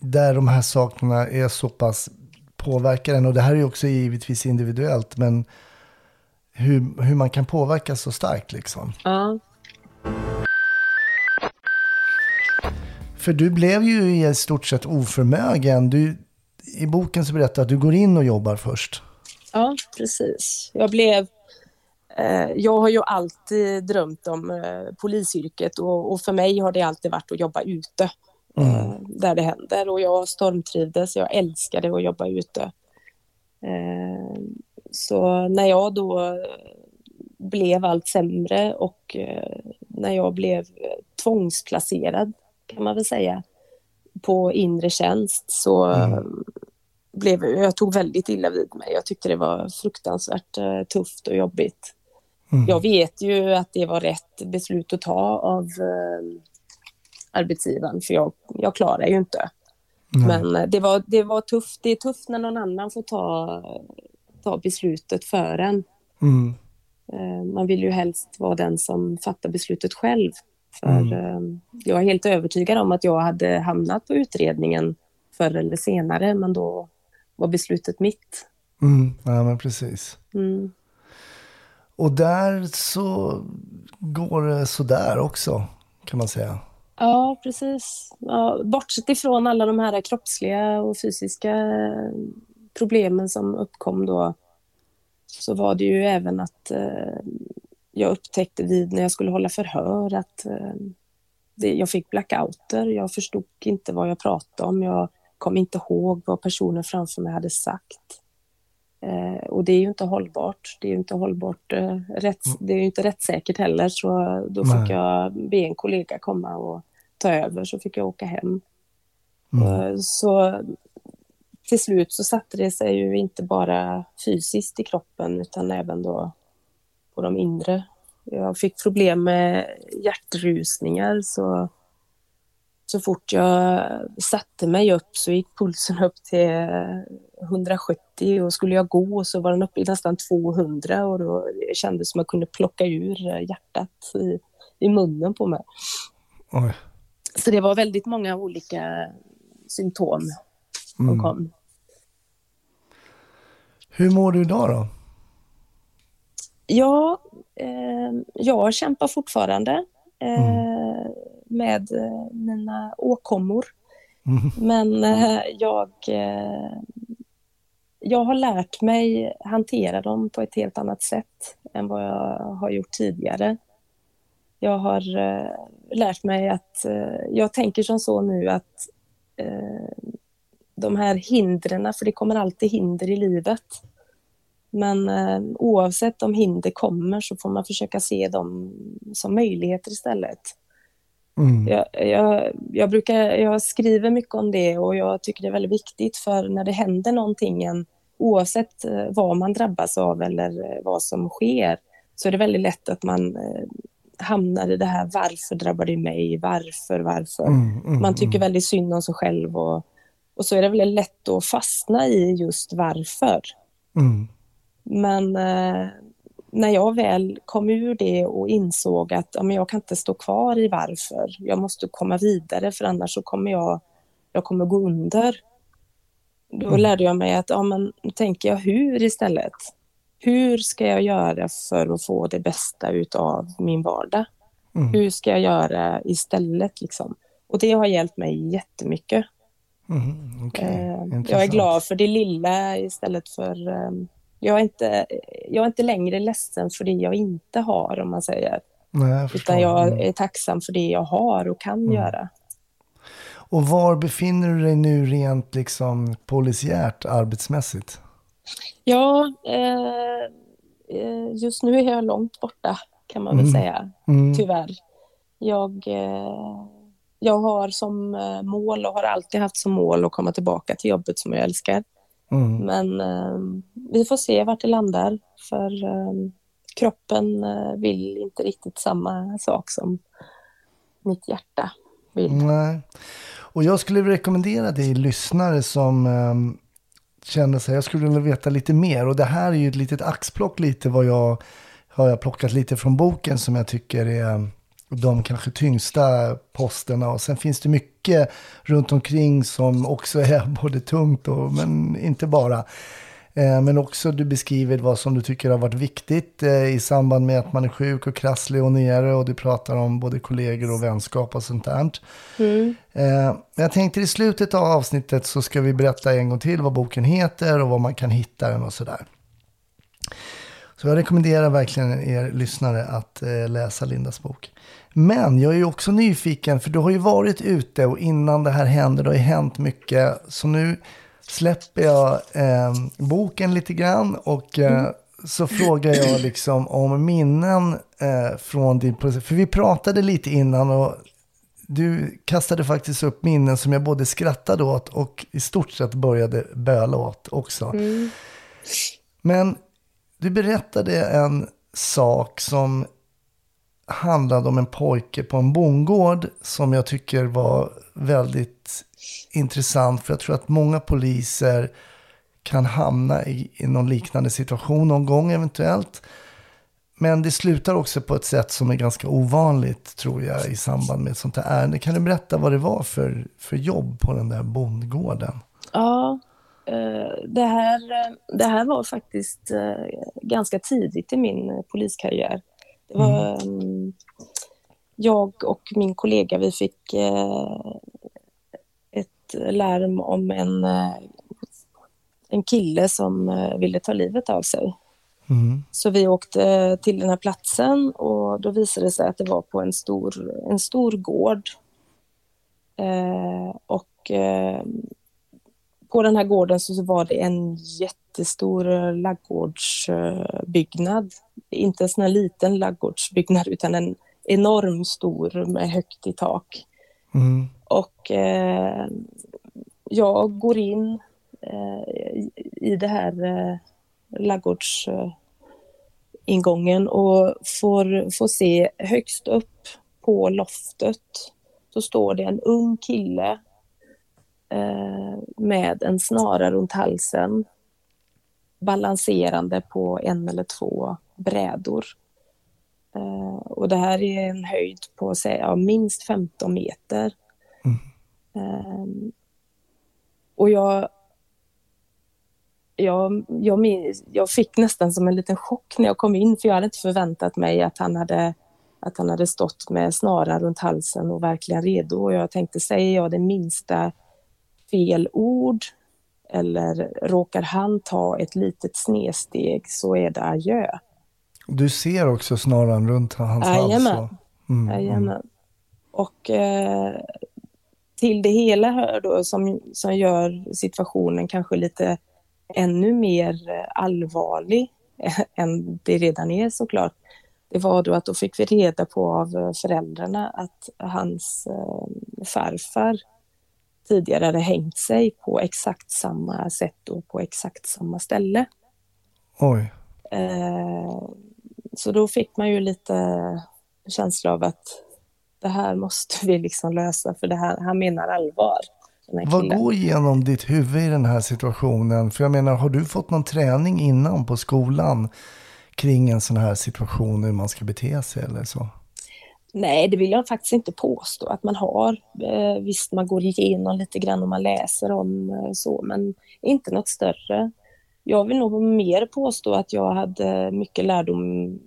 där de här sakerna är så pass påverkar. Och det här är ju också givetvis individuellt, men hur, hur man kan påverkas så starkt liksom. Ja, För du blev ju i stort sett oförmögen. Du, I boken så berättar att du går in och jobbar först. ja precis. Jag blev... Eh, jag har ju alltid drömt om eh, polisyrket och, och för mig har det alltid varit att jobba ute. Eh, där det händer och jag stormtrivdes. Jag älskade att jobba ute. Så när jag då blev allt sämre och när jag blev tvångsplacerad kan man väl säga på inre tjänst så eh, blev jag tog väldigt illa vid mig. Jag tyckte det var fruktansvärt tufft och jobbigt. Mm. Jag vet ju att det var rätt beslut att ta av eh, arbetsgivaren för jag, jag klarar ju inte. Nej. Men eh, det var, det var tufft. Det är tufft när någon annan får ta, ta beslutet för en. Mm. Eh, Man vill ju helst vara den som fattar beslutet själv. För Mm. eh, jag är helt övertygad om att jag hade hamnat på utredningen förr eller senare, men då var beslutet mitt. Mm. Ja, men precis. Och där så går det sådär också, kan man säga. Ja, precis. Ja, bortsett ifrån alla de här kroppsliga och fysiska problemen som uppkom då, så var det ju även att eh, jag upptäckte vid när jag skulle hålla förhör att eh, det, jag fick blackouter. Jag förstod inte vad jag pratade om. Jag kom inte ihåg vad personen framför mig hade sagt. Eh, och det är ju inte hållbart. Det är ju inte hållbart. Eh, rätt, det är ju inte rättssäkert heller. Så då Nej. fick jag be en kollega komma och ta över. Så fick jag åka hem. Mm. Eh, Så till slut så satte det sig ju inte bara fysiskt i kroppen utan även då på de inre. Jag fick problem med hjärtrusningar så så fort jag satte mig upp så gick pulsen upp till 170 och skulle jag gå så var den uppe i nästan 200 och då det kändes som att jag kunde plocka ur hjärtat i, i munnen på mig. Oj. Så det var väldigt många olika symptom som Mm. kom. Hur mår du idag då? Ja, eh, jag kämpar fortfarande eh, med eh, mina åkommor. Mm. Men eh, jag, eh, jag har lärt mig hantera dem på ett helt annat sätt än vad jag har gjort tidigare. Jag har eh, lärt mig att, eh, jag tänker som så nu att eh, de här hindren, för det kommer alltid hinder i livet. Men oavsett om hinder kommer så får man försöka se dem som möjligheter istället. Mm. Jag, jag, jag, brukar, jag skriver mycket om det och jag tycker det är väldigt viktigt för när det händer någonting, en, oavsett eh, vad man drabbas av eller eh, vad som sker, så är det väldigt lätt att man eh, hamnar i det här varför drabbar det mig, varför, varför. Mm, mm, Man tycker mm. väldigt synd om sig själv och, och så är det väldigt lätt att fastna i just varför. Mm. Men när jag väl kom ur det och insåg att ja, men jag kan inte stå kvar i varför, jag måste komma vidare för annars så kommer jag, jag kommer gå under. Då Mm. lärde jag mig att ja, men, tänker jag hur istället. Hur ska jag göra för att få det bästa utav min vardag? Mm. Hur ska jag göra istället liksom? Och det har hjälpt mig jättemycket. Mm. Okej, Eh, jag är glad för det lilla istället för... ehm, jag, är inte, jag är inte längre ledsen för det jag inte har, om man säger. Nej, jag. Utan jag Mm. är tacksam för det jag har och kan göra. Och var befinner du dig nu rent liksom polisiärt arbetsmässigt? Ja, eh, eh, just nu är jag långt borta, kan man väl Mm. säga. Mm. Tyvärr. Jag, eh, jag har som eh, mål och har alltid haft som mål att komma tillbaka till jobbet som jag älskar. Mm. Men eh, vi får se vart det landar. För eh, kroppen eh, vill inte riktigt samma sak som mitt hjärta vill. Nej. Och jag skulle rekommendera dig lyssnare som um, känner sig, jag skulle vilja veta lite mer. Och det här är ju ett litet axplock lite vad jag har jag plockat lite från boken som jag tycker är de kanske tyngsta posterna. Och sen finns det mycket runt omkring som också är både tungt och, men inte bara. Eh, Men också du beskriver vad som du tycker har varit viktigt eh, i samband med att man är sjuk och krasslig och nere. Och du pratar om både kollegor och vänskap och sånt där. Mm. Eh, jag tänkte i slutet av avsnittet så ska vi berätta en gång till vad boken heter och var man kan hitta den och sådär. Så jag rekommenderar verkligen er lyssnare att läsa Lindas bok. Men jag är ju också nyfiken för du har ju varit ute och innan det här hände, det har ju hänt mycket. Så nu släpper jag eh, boken lite grann och eh, så frågar jag liksom om minnen eh, från din process. För vi pratade lite innan och du kastade faktiskt upp minnen som jag både skrattade åt och i stort sett började böla åt också. Mm. Men du berättade en sak som handlade om en pojke på en bondgård som jag tycker var väldigt intressant. För jag tror att många poliser kan hamna i, i någon liknande situation någon gång eventuellt. Men det slutar också på ett sätt som är ganska ovanligt tror jag i samband med ett sånt här ärende. Kan du berätta vad det var för, för jobb på den där bondgården? Ja, eh, det här, eh, det här var faktiskt eh, ganska tidigt i min poliskarriär. Det var, mm, jag och min kollega, vi fick eh, ett larm om en, eh, en kille som eh, ville ta livet av sig. Mm. Så vi åkte till den här platsen och då visade det sig att det var på en stor, en stor gård. Eh, och eh, på den här gården så var det en jättestor laggårdsbyggnad. Inte en sån här liten laggårdsbyggnad utan en enorm stor med högt i tak. Mm. Och eh, jag går in eh, i- det här eh, ladugårdsingången och får, får se högst upp på loftet så står det en ung kille eh, med en snara runt halsen balanserande på en eller två brädor. Eh, och det här är en höjd på säg, ja, minst 15 meter. Ehm, och jag, jag, jag, jag fick nästan som en liten chock när jag kom in för jag hade inte förväntat mig att han hade, att han hade stått med snara runt halsen och verkligen redo. Och jag tänkte, säger jag det minsta fel ord eller råkar han ta ett litet snedsteg så är det adjö. Du ser också snaran runt hans Jajamän. hals? och- Mm, mm. Och eh, till det hela hör då som, som gör situationen kanske lite ännu mer allvarlig än det redan är såklart. Det var då att då fick vi reda på av föräldrarna att hans eh, farfar tidigare hade hängt sig på exakt samma sätt och på exakt samma ställe. Oj. Eh, så då fick man ju lite känsla av att det här måste vi liksom lösa för det här, han menar allvar. Vad går igenom ditt huvud i den här situationen? För jag menar, har du fått någon träning innan på skolan kring en sån här situation, hur man ska bete sig eller så? Nej, det vill jag faktiskt inte påstå att man har. Eh, visst, man går igenom lite grann och man läser om eh, så, men inte något större. Jag vill nog mer påstå att jag hade mycket lärdom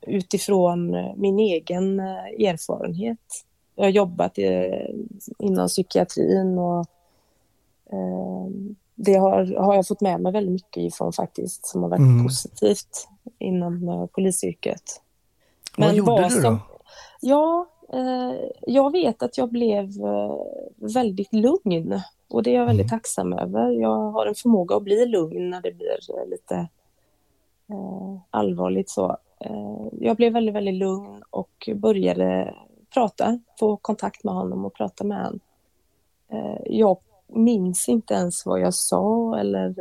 utifrån min egen eh, erfarenhet. Jag har jobbat inom psykiatrin och det har, har jag fått med mig väldigt mycket ifrån faktiskt, som har varit Mm. positivt inom eh, polisyrket. Vad gjorde du då? som- Ja, eh, jag vet att jag blev eh, väldigt lugn och det är jag väldigt Mm. tacksam över. Jag har en förmåga att bli lugn när det blir eh, lite allvarligt så. Jag blev väldigt, väldigt lugn och började prata, få kontakt med honom och prata med honom. Jag minns inte ens vad jag sa eller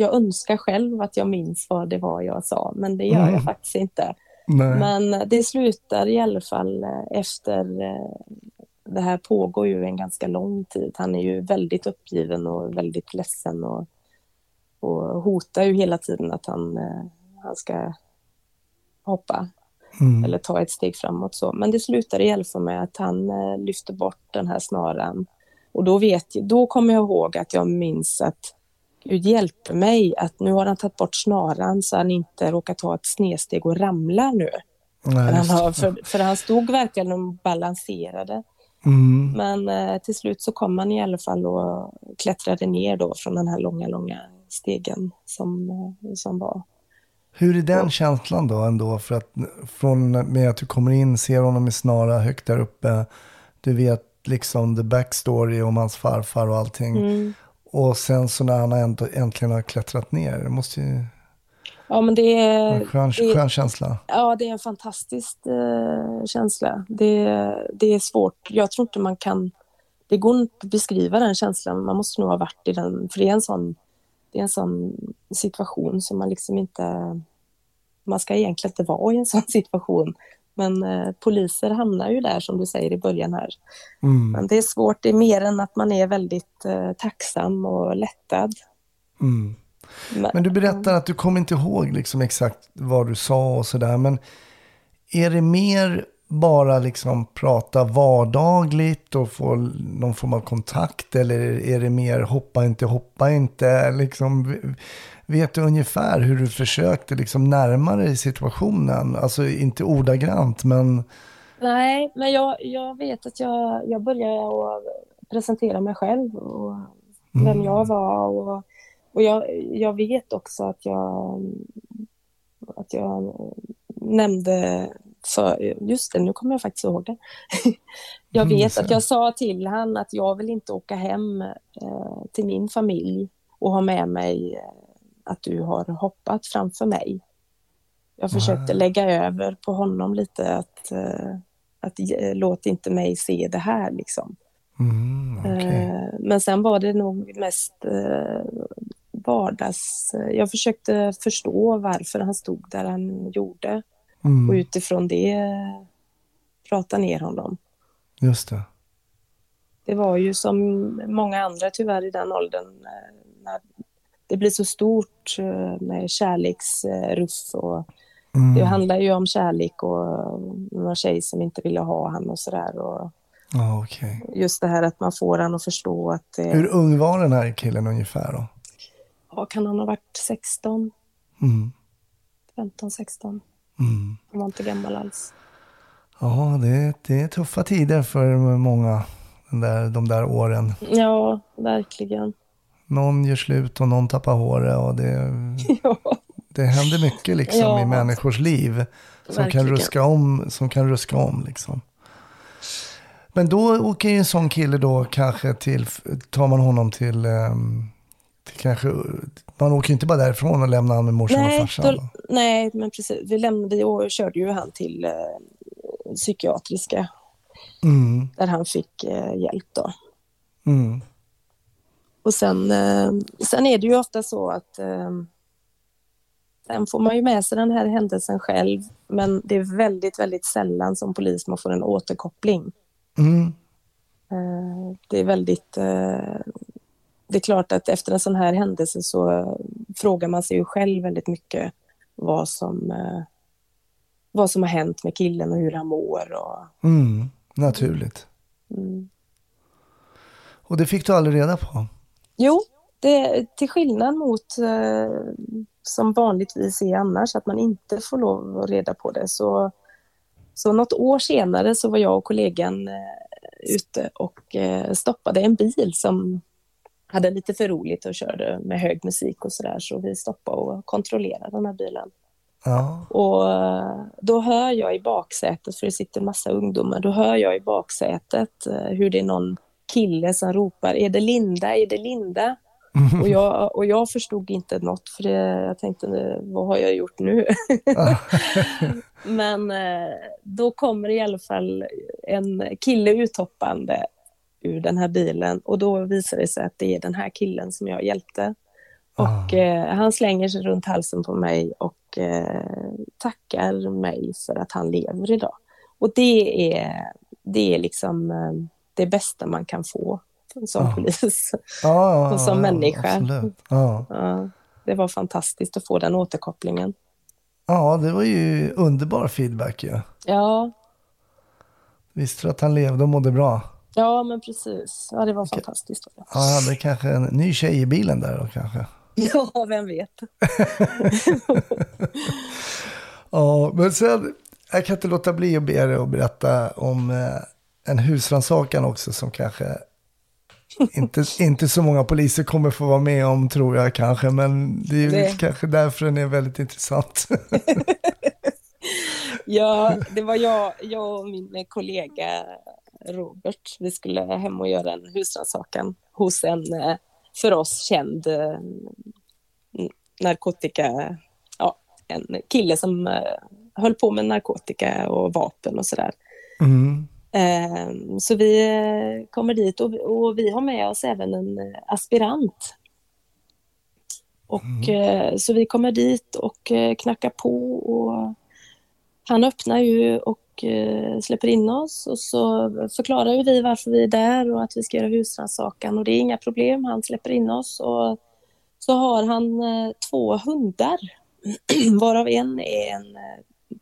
jag önskar själv att jag minns vad det var jag sa, men det gör Mm. jag faktiskt inte. Nej. Men det slutar i alla fall eh, efter... eh, Det här pågår ju en ganska lång tid. Han är ju väldigt uppgiven och väldigt ledsen och, och hotar ju hela tiden att han, eh, han ska hoppa Mm. eller ta ett steg framåt. Så. Men det slutar i alla fall med att han lyfter bort den här snaran. Och då, vet, då kommer jag ihåg att jag minns att Gud hjälper mig att nu har han tagit bort snaran så han inte råkar ta ett snedsteg och ramla nu. Nej, För han, har, för, för han stod verkligen och balanserade. Mm. Men eh, till slut så kom han i alla fall och klättrade ner då från den här långa, långa stegen som, eh, som var. Hur är den känslan då ändå? För att från med att du kommer in, ser honom i snara högt där uppe. Du vet liksom the backstory om hans farfar och allting. Mm. Och sen så när han ändå, äntligen har klättrat ner. Det måste ju Ja, men det vara en är, skön, det- skön känsla. ja, det är en fantastisk eh, känsla. Det, det är svårt. Jag tror inte man kan... Det går inte att beskriva den känslan. Man måste nog ha varit i den. För det är en sån, det är en sån situation som man liksom inte... Man ska egentligen inte vara i en sån situation. Men eh, poliser hamnar ju där som du säger i början här. Mm. Men det är svårt. Det är mer än att man är väldigt eh, tacksam och lättad. Mm. Men du berättar att du kommer inte ihåg liksom exakt vad du sa och sådär. Men är det mer bara liksom prata vardagligt och få någon form av kontakt? Eller är det mer hoppa inte, hoppa inte? Liksom, vet du ungefär hur du försökte liksom närma dig situationen? Alltså inte ordagrant, men Nej, men jag, jag vet att jag, jag började att presentera mig själv och vem jag var. Och, och jag, jag vet också att jag, att jag nämnde för, just det, nu kommer jag faktiskt ihåg det. Jag Mm, vet så. att jag sa till han att jag vill inte åka hem eh, till min familj och ha med mig eh, att du har hoppat framför mig. Jag försökte Ah. lägga över på honom lite att, eh, att eh, låt inte mig se det här liksom. mm, okej. Eh, Men sen var det nog mest vardags... Jag försökte förstå varför han stod där han gjorde och Mm, utifrån det prata ner honom. just det. Det var ju som många andra tyvärr i den åldern det blir så stort eh, med kärleksruff och Mm, det handlar ju om kärlek och någon tjej som inte ville ha han och sådär. Och Ja, okej. Just det här att man får han att förstå att det, Hur ung var den här killen ungefär då? ja, kan han ha varit 16, Mm. 15, 16? Mm. Han var inte gammal alls. Ja, det, det är tuffa tider för många den där, de där åren. Ja, verkligen. Någon gör slut och någon tappar håret och det, ja, det händer mycket liksom Ja. i människors liv som kan Verkligen. ruska om. Som kan ruska om liksom. Men då åker ju en sån kille då kanske till, tar man honom till, ehm, till kanske, man åker ju inte bara därifrån och lämnar honom med morsan och nej, farsan. då, nej, men precis. Vi, lämnade, vi och körde ju han till eh, psykiatriska Mm, där han fick eh, hjälp då. mm, Och sen, eh, sen är det ju ofta så att eh, sen får man ju med sig den här händelsen själv men det är väldigt, väldigt sällan som polis man får en återkoppling. mm, Eh, det är väldigt... Det är klart att efter en sån här händelse så frågar man sig ju själv väldigt mycket vad som, vad som har hänt med killen och hur han mår. Och, mm, naturligt. mm. Och det fick du aldrig reda på? Jo, det, till skillnad mot eh, som vanligtvis är annars, att man inte får lov att reda på det. Så, så något år senare så var jag och kollegan eh, ute och eh, stoppade en bil som hade lite för roligt och körde med hög musik och sådär. Så vi stoppade och kontrollerade den här bilen. Ja. Och eh, då hör jag i baksätet, för det sitter en massa ungdomar, då hör jag i baksätet eh, hur det är någon kille som ropar är det Linda, är det Linda? Och jag, och jag förstod inte något för det, jag tänkte vad har jag gjort nu? Men eh, då kommer i alla fall en kille uthoppande ur den här bilen och då visar det sig att det är den här killen som jag hjälpte. Och eh, han slänger sig runt halsen på mig och eh, tackar mig för att han lever idag. Och det är, det är liksom eh, det bästa man kan få som Ja. polis. Ja, Och som människa. Ja, det var fantastiskt att få den återkopplingen. ja, det var ju underbar feedback ju. Ja, Visste du att han levde och mådde bra? ja men precis. Ja, det var fantastiskt. Ja, Han hade kanske en ny tjej i bilen där då kanske. Ja, vem vet. Ja, men sen, jag kan inte låta bli att be dig att berätta om eh, en husrannsakan också som kanske inte, inte så många poliser kommer få vara med om tror jag kanske, men det är ju Det- kanske därför den är väldigt intressant. Ja, det var jag, jag och min kollega Robert. Vi skulle hem och göra en husrannsakan hos en eh, för oss känd eh, narkotika... Ja, en kille som eh, höll på med narkotika och vapen och sådär. Mm. Eh, Så vi eh, kommer dit och, vi har med oss även en eh, aspirant. Och, eh, Så vi kommer dit och knackar på och han öppnar ju och släpper in oss. Och så förklarar ju vi varför vi är där och att vi ska göra husrannsakan. Och det är inga problem, han släpper in oss. Och så har han två hundar varav en är en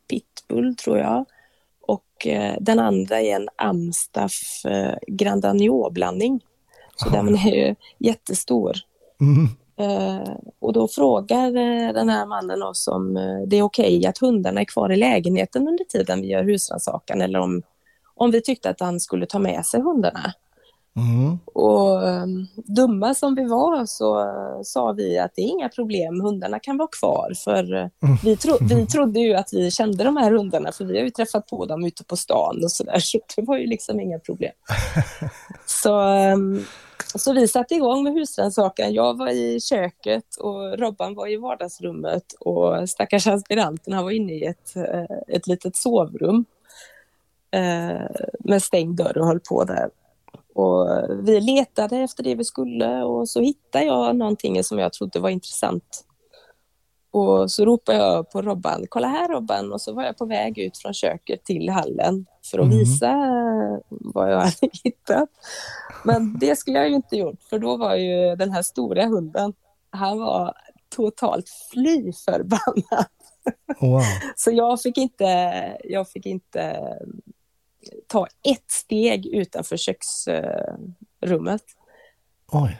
pitbull tror jag och eh, den andra är en amstaff eh, Grand Agneau-blandning. Så den är ju jättestor. Mm. Eh, och då frågar den här mannen oss om det är okej att hundarna är kvar i lägenheten under tiden vi gör husrannsakan eller om, om vi tyckte att han skulle ta med sig hundarna. Mm. Och eh, dumma som vi var så eh, sa vi att det är inga problem, hundarna kan vara kvar. För eh, vi, tro, vi trodde ju att vi kände de här hundarna för vi har ju träffat på dem ute på stan och sådär. Så det var ju liksom inga problem. Så, ehm, så vi satte igång med husrannsakan. Jag var i köket och Robban var i vardagsrummet och stackars aspiranten han var inne i ett, eh, ett litet sovrum med stängd dörr och höll på där. Och vi letade efter det vi skulle och så hittade jag någonting som jag trodde var intressant. Och så ropade jag på Robban, kolla här Robban, och så var jag på väg ut från köket till hallen för att Mhm. visa eh, vad jag hade hittat. Men det skulle jag ju inte gjort, för då var ju den här stora hunden, han var totalt fly förbannad. Wow. Så jag fick inte, jag fick inte ta ett steg utanför köksrummet. Oj.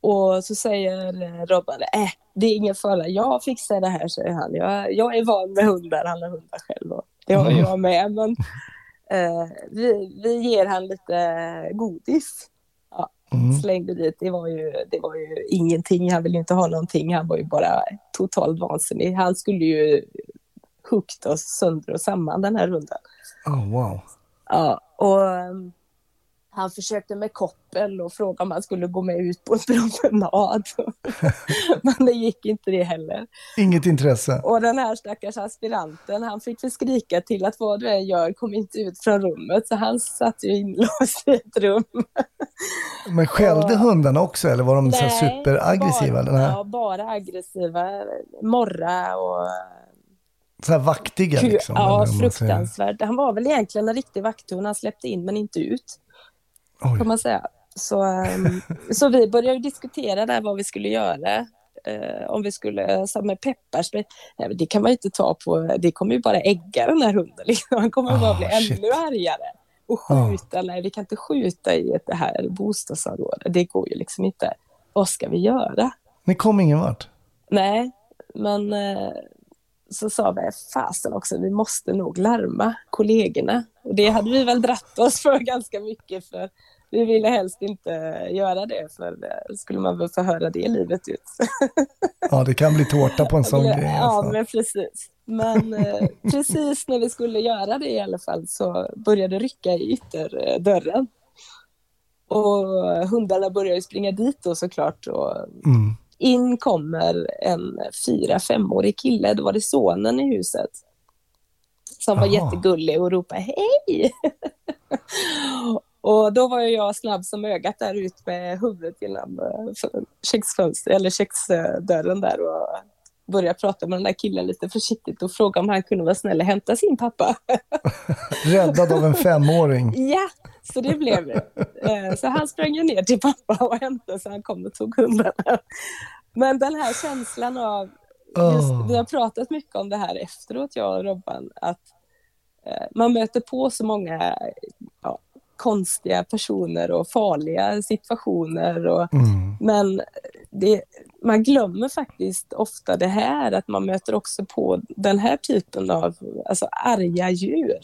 Och så säger Robban, äh, det är ingen fara, jag fixar det här, säger han. Jag, jag är van med hundar, han har hundar själv. Och det har Mm. jag med, men eh, vi, vi ger han lite godis. Ja, Mm. slängde dit, det var, ju, det var ju ingenting, han ville inte ha någonting, han var ju bara totalt vansinnig. Han skulle ju huggt oss sönder och samman den här rundan. Oh, wow. Ja, och um, han försökte med koppel och frågade om han skulle gå med ut på en promenad. Men det gick inte det heller. Inget intresse. Och den här stackars aspiranten, han fick väl skrika till att vad du än gör, kom inte ut från rummet. Så han satt ju inlåst i ett rum. Men skällde Och- hundarna också eller var de så Nej, superaggressiva? Bara, ja, bara aggressiva. Morra och Så här vaktiga liksom? ja, fruktansvärt. Han var väl egentligen en riktig vakthund. Han släppte in men inte ut. Oj. kan man säga. Så, ehm, så vi började diskutera där vad vi skulle göra. Eh, om vi skulle, så med pepparspray, nej, det kan man ju inte ta på, det kommer ju bara ägga den här hunden. Liksom. Han kommer bara Ah, bli shit. ännu argare. Och Ah. skjuta, nej vi kan inte skjuta i ett det här bostadsområdet, det går ju liksom inte. Vad ska vi göra? Ni kom ingen vart? Nej, men eh, så sa vi, fasen också, vi måste nog larma kollegorna. Och det hade vi väl dratt oss för ganska mycket, för vi ville helst inte göra det, för skulle man väl få höra det livet ut. Ja, det kan bli tårta på en sån ja, grej. Alltså. men precis. Men eh, precis när vi skulle göra det i alla fall så började det rycka i ytterdörren. Och hundarna började springa dit då såklart. Och Mm. In kommer en fyra, femårig kille, då var det sonen i huset. Som var Jaha. jättegullig och ropade hej! och då var jag snabb som ögat där ut med huvudet genom eh, köksfönster, eller köksdörren där och började prata med den där killen lite försiktigt och fråga om han kunde vara snäll och hämta sin pappa. Räddad av en femåring. Ja, så det blev det. Eh, Så han sprang ju ner till pappa och hämtade så han kom och tog hundarna. Men den här känslan av, just, Åh. vi har pratat mycket om det här efteråt, jag och Robban, att eh, man möter på så många konstiga personer och farliga situationer. Och, Mm. men det, man glömmer faktiskt ofta det här, att man möter också på den här typen av alltså, arga djur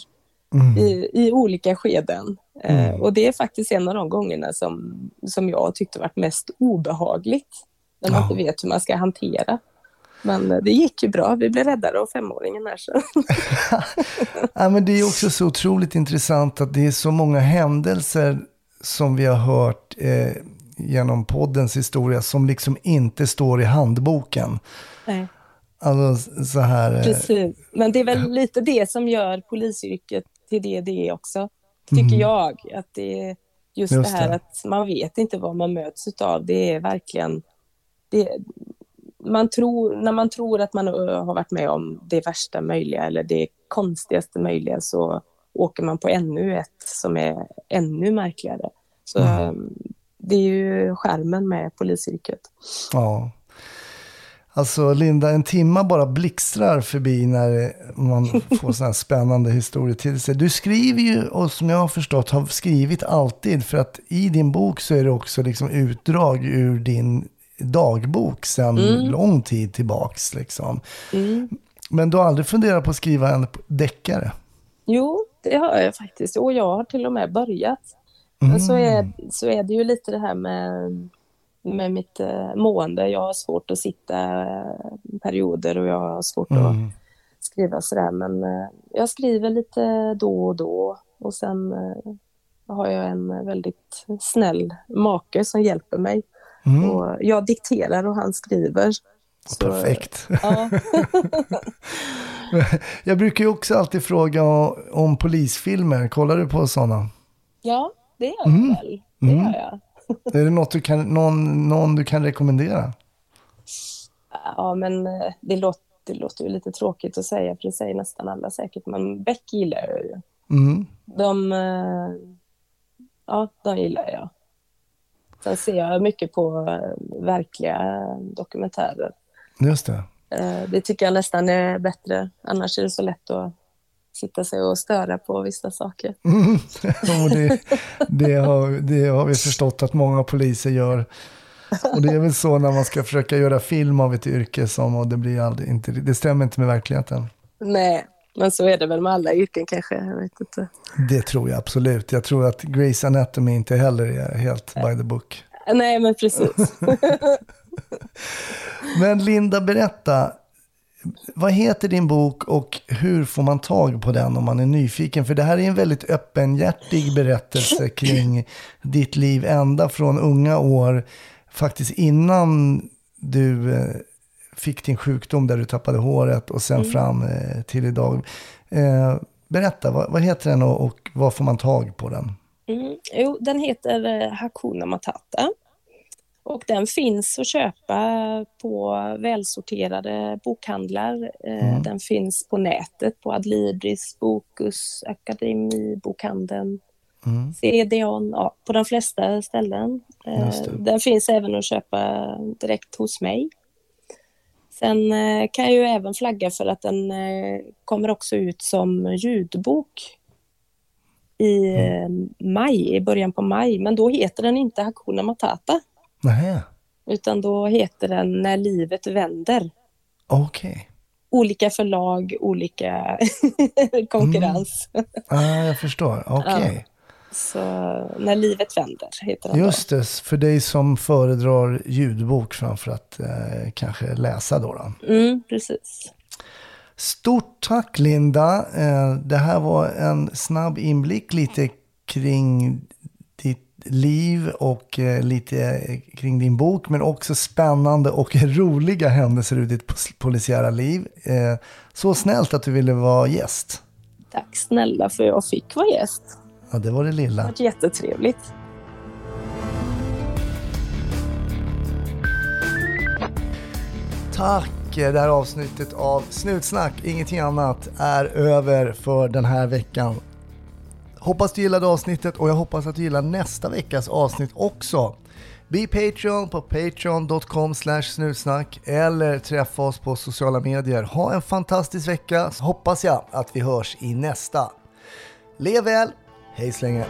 Mm. i, i olika skeden. Eh, Mm. och det är faktiskt en av de gångerna som, som jag tyckte varit mest obehagligt. När man Ja. inte vet hur man ska hantera. Men eh, det gick ju bra. Vi blev räddade av femåringen här. Så. Ja, men det är också så otroligt intressant att det är så många händelser som vi har hört eh, genom poddens historia som liksom inte står i handboken. Nej, Alltså så här... Eh, precis. Men det är väl lite det som gör polisyrket till det det är också. Tycker Mm. jag. Att det just, Just det här det. att man vet inte vad man möts av. Det är verkligen... Det, man tror, när man tror att man har varit med om det värsta möjliga eller det konstigaste möjliga så åker man på ännu ett som är ännu märkligare. Så Mm. eh, det är ju skärmen med polisyrket. Ja. Alltså Linda, en timma bara blixtrar förbi när man får sådana här spännande historier till sig. Du skriver ju, och som jag har förstått har skrivit alltid, för att i din bok så är det också liksom utdrag ur din dagbok sedan Mm. lång tid tillbaks. Liksom. Mm. Men du har aldrig funderat på att skriva en deckare? Jo, det har jag faktiskt. Och jag har till och med börjat. Men så Mm. är, så är det ju lite det här med, med mitt eh, mående. Jag har svårt att sitta eh, perioder och jag har svårt att Mm. skriva sådär. Men eh, jag skriver lite då och då. Och sen har jag en väldigt snäll make som hjälper mig. Mm. Och jag dikterar och han skriver. Så, Perfekt. Ja. Jag brukar ju också alltid fråga om polisfilmer. Kollar du på sådana? ja, det gör Mm. jag väl. Det Mm. gör jag. Är det något du kan, någon, någon du kan rekommendera? Ja, men eh, det låter, det låter ju lite tråkigt att säga, för det säger nästan alla säkert. Men Beck gillar jag ju. Mm. De, eh, ja, de gillar jag. Sen ser jag mycket på eh, verkliga dokumentärer. Just det. Eh, Det tycker jag nästan är bättre. Annars är det så lätt att sitta sig och störa på vissa saker. Mm. det, det, har, det har vi förstått att många poliser gör. Och det är väl så när man ska försöka göra film av ett yrke som, och det blir aldrig, inte, det stämmer inte med verkligheten. Nej, men så är det väl med alla yrken kanske, jag vet inte. Det tror jag absolut. Jag tror att Grace Anatomy inte heller är helt by the book. Nej, men precis. men Linda, berätta. Vad heter din bok och hur får man tag på den om man är nyfiken? För det här är en väldigt öppenhjärtig berättelse kring ditt liv ända från unga år, faktiskt innan du eh, fick din sjukdom där du tappade håret och sen mm. fram eh, till idag. Eh, berätta, vad, vad, heter den och, och var får man tag på den? Mm. Jo, den heter Hakuna Matata. Och den finns att köpa på välsorterade bokhandlar. Eh, mm. Den finns på nätet på Adlibris, Bokus, Akademibokhandeln, mm. CDON, ja, på de flesta ställen. Eh, den finns även att köpa direkt hos mig. Sen eh, kan jag ju även flagga för att den kommer också ut som ljudbok i mm. maj, i början på maj, men då heter den inte Hakuna Matata. Nej. Utan då heter den När livet vänder. Okej. Okay. Olika förlag, olika konkurrens. Mm. Ah, jag förstår. Okej. Okay. Ja. Så När livet vänder heter den Just det, för dig som föredrar ljudbok framför att eh, kanske läsa då. då. Mm, precis. Stort tack Linda. Eh, det här var en snabb inblick lite kring liv och eh, lite kring din bok, men också spännande och roliga händelser ur ditt polisiära liv. Eh, så snällt att du ville vara gäst. Tack snälla för jag fick vara gäst. Ja, det var det lilla. Det var jättetrevligt. Tack! Det här avsnittet av Snutsnack, ingenting annat, är över för den här veckan. Hoppas du gillade avsnittet och jag hoppas att du gillar nästa veckas avsnitt också. Bli Patreon på patreon.com snutsnack eller träffa oss på sociala medier. Ha en fantastisk vecka så hoppas jag att vi hörs i nästa. Lev väl, hej så länge!